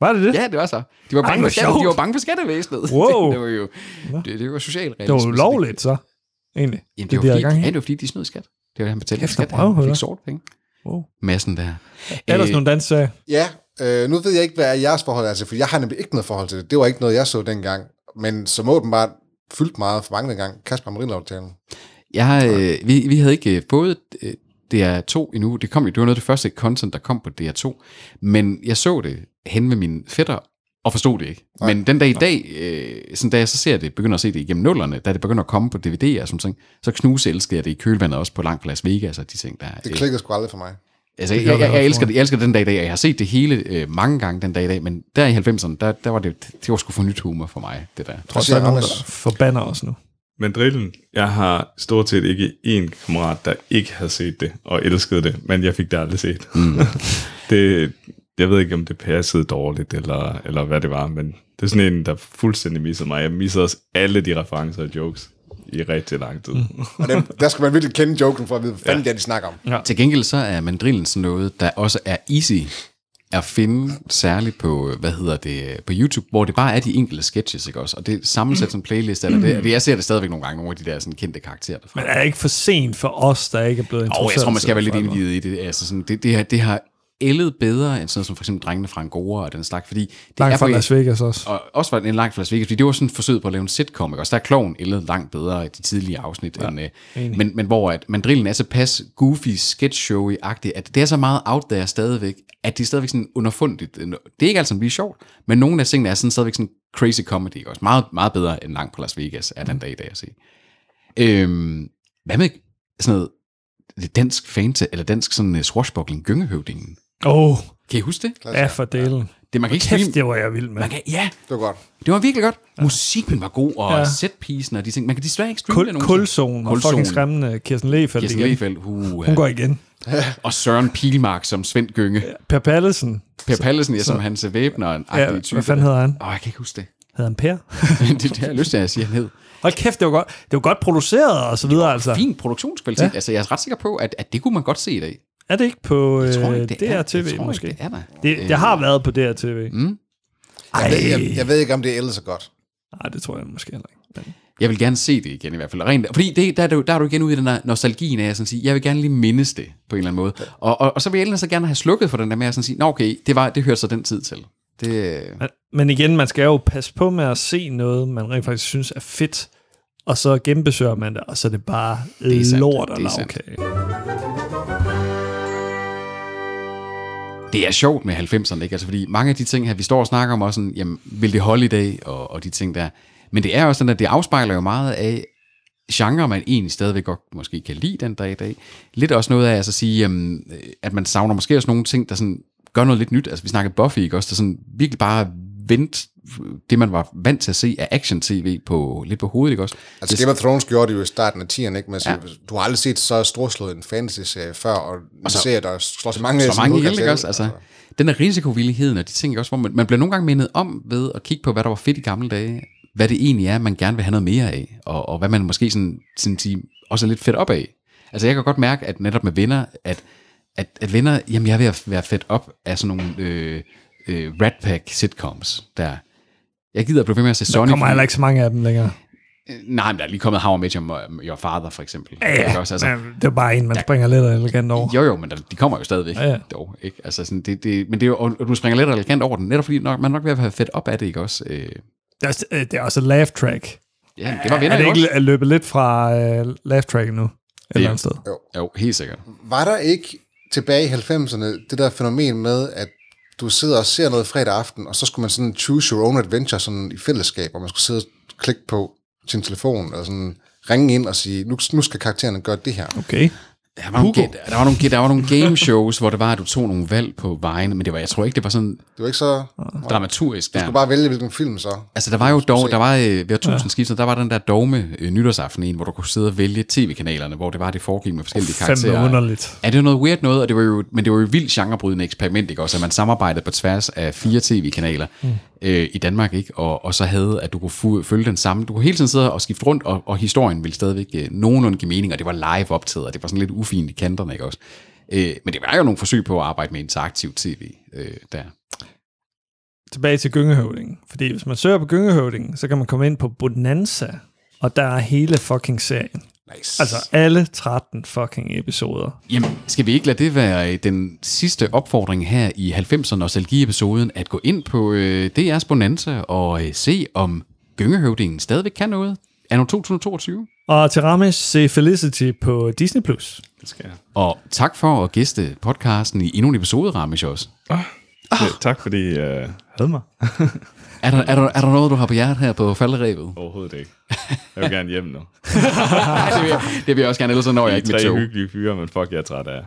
Var det det? Ja, det var så. De var Ej, bange, hvor for, skatte, de var bange for skattevæsenet. Wow. det, var jo det, det var socialt Det var ulovligt, så. Egentlig. Jamen, det, de var fordi, gang ja, det var fordi, de snød skat. Det var det, han betalte Kæft, skat. Han fik sort penge. Wow. Massen der. Ellers Øh, nogle dansk. Ja, øh, nu ved jeg ikke, hvad er jeres forhold er til, for jeg har nemlig ikke noget forhold til det. Det var ikke noget, jeg så dengang. Men som åbenbart fyldt meget for mange dengang. Kasper Marinlov-talen. Jeg, øh, vi, vi havde ikke øh, fået øh, DR2 endnu. Det kom det var noget af det første content, der kom på DR2. Men jeg så det hen med mine fætter, og forstod det ikke. Nej. Men den dag i dag, øh, sådan, da jeg så ser det, begynder at se det igennem nullerne, da det begynder at komme på DVD'er og sådan ting, så knuse elsker jeg det i kølvandet også på langt Las Vegas og de ting der. Det klikkede sgu aldrig for mig. Altså, jeg, jeg, jeg, elsker det, jeg elsker den dag i dag, jeg har set det hele øh, mange gange den dag i dag, men der i 90'erne, der, der var det, det var sgu for nyt humor for mig, det der. Trods der er nogen, der forbander os nu. Men drillen, jeg har stort set ikke én kammerat, der ikke havde set det og elskede det, men jeg fik det aldrig set. Mm. det, jeg ved ikke, om det passede dårligt, eller, eller hvad det var, men det er sådan en, der fuldstændig missede mig. Jeg missede også alle de referencer og jokes i rigtig lang tid. Mm. Og dem, der skal man virkelig kende joken for at vide, hvad fanden ja. det er, de snakker om. Ja. Til gengæld så er mandrillen sådan noget, der også er easy at finde, særligt på, hvad hedder det, på YouTube, hvor det bare er de enkelte sketches, ikke også? Og det er sammensat som playlist, eller det, det, jeg ser det stadigvæk nogle gange, nogle af de der sådan kendte karakterer derfra. Men er det ikke for sent for os, der ikke er blevet Og introduceret? jeg tror, man skal være lidt indvidet i det. Altså sådan, det, det, har, det har ældet bedre end sådan noget som for eksempel Drengene fra Angora og den slags, fordi det Langt er fra Las Vegas også. Og også var en langt fra Las Vegas, fordi det var sådan et forsøg på at lave en sitcom, ikke? også der er kloven ældet langt bedre i de tidlige afsnit, ja, end, øh, enig. men, men hvor at mandrillen er så pas goofy, sketch showy agtig at det er så meget out there stadigvæk, at det er stadigvæk sådan underfundigt. Det er ikke altid blive sjovt, men nogle af tingene er sådan stadigvæk sådan crazy comedy, også meget, meget bedre end langt på Las Vegas, er den dag i dag at se. Øhm, hvad med sådan noget det dansk fanta, eller dansk sådan uh, swashbuckling gyngehøvdingen? Åh, oh, Kan I huske det? ja for delen. Det, man kan ikke Kæft, streame- det var jeg vild med. Man kan, ja, Det var godt. det var virkelig godt. Ja. Musikken var god, og Ja. ja. setpisen og de ting. Man kan desværre ikke streame Kul, det nogensinde. kulzone og fucking skræmmende Kirsten Lefeldt Kirsten igen. Lefeldt, uh, Hun går igen. Og Søren Pilmark som Svend Gynge. Per Pallesen. Per Pallesen, ja, så- som hans væbner. En Ja, type. hvad fanden hedder han? Åh, jeg kan ikke huske det. Hedder han Per? det, det har jeg lyst til at sige, han hed. Hold kæft, det var godt, det var godt produceret og så videre, altså. Fin produktionskvalitet. Ja. Altså, jeg er ret sikker på, at, at det kunne man godt se i dag. Er det ikke på Jeg tror øh, ikke, det er. DRTV Jeg tror måske? ikke, det er der. Det, det har været på DRTV. Mm. Jeg ved, jeg, jeg ved ikke, om det er så godt. Nej, det tror jeg måske heller ikke. Men, Jeg vil gerne se det igen i hvert fald. Rent, fordi det, der, er du, der er du igen ude i den der nostalgien af at sådan sige, jeg vil gerne lige mindes det på en eller anden måde. Og, og, og så vil jeg ellers så gerne have slukket for den der med at sådan sige, nå okay, det, var, det hørte så den tid til. Det, men, men igen, man skal jo passe på med at se noget, man rent faktisk synes er fedt, og så genbesøger man det, og så er det bare er sandt. lort og Det er sandt. lavkage. Det er sjovt med 90'erne, ikke? Altså, fordi mange af de ting her, vi står og snakker om også sådan, jamen, vil det holde i dag, og, og de ting der. Men det er også sådan, at det afspejler jo meget af genre, man egentlig stadigvæk godt måske kan lide den dag i dag. Lidt også noget af altså at sige, jamen, øh, at man savner måske også nogle ting, der sådan gør noget lidt nyt. Altså vi snakker Buffy, ikke også? Der sådan virkelig bare vendt det, man var vant til at se af action-tv på, lidt på hovedet, ikke også? Altså Game of Thrones gjorde det jo i starten af 10'erne, ikke? Men Ja. du har aldrig set så storslået en fantasy-serie før, og en så- serie, der slår så mange så mange ihjel, ikke også? Altså, den der risikovilligheden og de ting, også, hvor man, man bliver nogle gange mindet om ved at kigge på, hvad der var fedt i gamle dage, hvad det egentlig er, man gerne vil have noget mere af, og, og hvad man måske sådan, sådan sige, også er lidt fedt op af. Altså jeg kan godt mærke, at netop med venner, at, at, at venner, jamen jeg er ved at være fedt op af sådan nogle øh, øh, Rat Pack sitcoms, der jeg gider blive ved med at se Der Sonny. kommer heller ikke så mange af dem længere. Øh, Nej, men der er lige kommet How I Met Your, Your Father, for eksempel. Ja, Ikke ja. også? Altså, Men det er bare en, man springer lidt og elegant over. jo, jo, men der, de kommer jo stadigvæk Ja, ja. dog, ikke? Altså sådan, det, det, men det er jo, og du springer lidt og elegant over den, netop fordi nok, man er nok ved at have fedt op af det, ikke også? Øh, Det er, også- øh, det er også laugh track. ja, det var venner er det ikke også? løbet lidt fra uh, laugh track nu? Et eller andet sted. Jo. Jo, helt sikkert. Var der ikke tilbage i 90'erne det der fænomen med, at du sidder og ser noget fredag aften, og så skulle man sådan choose your own adventure sådan i fællesskab, og man skulle sidde og klikke på sin telefon, eller sådan ringe ind og sige, nu, nu skal karaktererne gøre det her. Okay. Der var, nogle, ga- der, var nogle, der var nogle game shows, hvor det var, at du tog nogle valg på vejen, men det var, jeg tror ikke, det var sådan Det var ikke så... dramaturgisk Du skulle bare vælge, hvilken film så. Altså, der var jo dog, der var øh, ved tusindskiftet, der var den der dogme øh, nytårsaften en, hvor du kunne sidde og vælge tv-kanalerne, hvor det var, det foregik med forskellige Fandme karakterer. underligt. Ja, det var noget weird noget, og det var jo, men det var jo et vildt genrebrydende eksperiment, ikke også? At man samarbejdede på tværs af fire tv-kanaler mm øh, i Danmark, ikke? Og, og så havde, at du kunne fu- følge den samme. Du kunne hele tiden sidde og skifte rundt, og, og historien ville stadigvæk øh, nogenlunde give mening, og det var live optaget, og det var sådan lidt ufint i kanterne, ikke også? Øh, men det var jo nogle forsøg på at arbejde med interaktiv tv øh, der. Tilbage til Gyngehøvdingen. Fordi hvis man søger på Gyngehøvdingen, så kan man komme ind på Bonanza, og der er hele fucking serien. Nice. Altså alle 13 fucking episoder. Jamen, skal vi ikke lade det være øh, den sidste opfordring her i 90'er Nostalgi-episoden, at gå ind på øh, DR's Bonanza og øh, se, om Gyngehøvdingen stadigvæk kan noget? Er nu 2022? Og til Ramesh, se Felicity på Disney+. Plus. Det skal jeg. Og tak for at gæste podcasten i endnu en episode, Ramesh også. Ja, tak fordi I uh, havde mig. Er der, er, der, er der noget, du har på hjertet her på falderæbet? Overhovedet ikke. Jeg vil gerne hjem nu. Det vil, jeg, det vil jeg også gerne, ellers så når jeg ikke mit tre tog. hyggelige fyre, men fuck, jeg er træt af.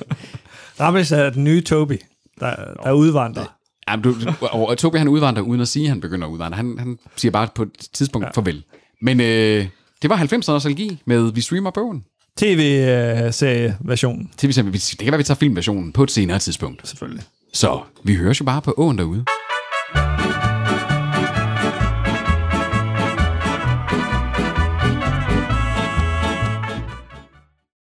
Ramesh er den nye Toby, der, der er udvandret. Jamen, du, og Tobi han udvandrer uden at sige, at han begynder at udvandre. Han, han siger bare på et tidspunkt ja. farvel. Men øh, det var 90'er nostalgi med Vi Streamer Bogen. TV-serie-versionen. TV det kan være, vi tager filmversionen på et senere tidspunkt. Selvfølgelig. Så vi høres jo bare på åen derude.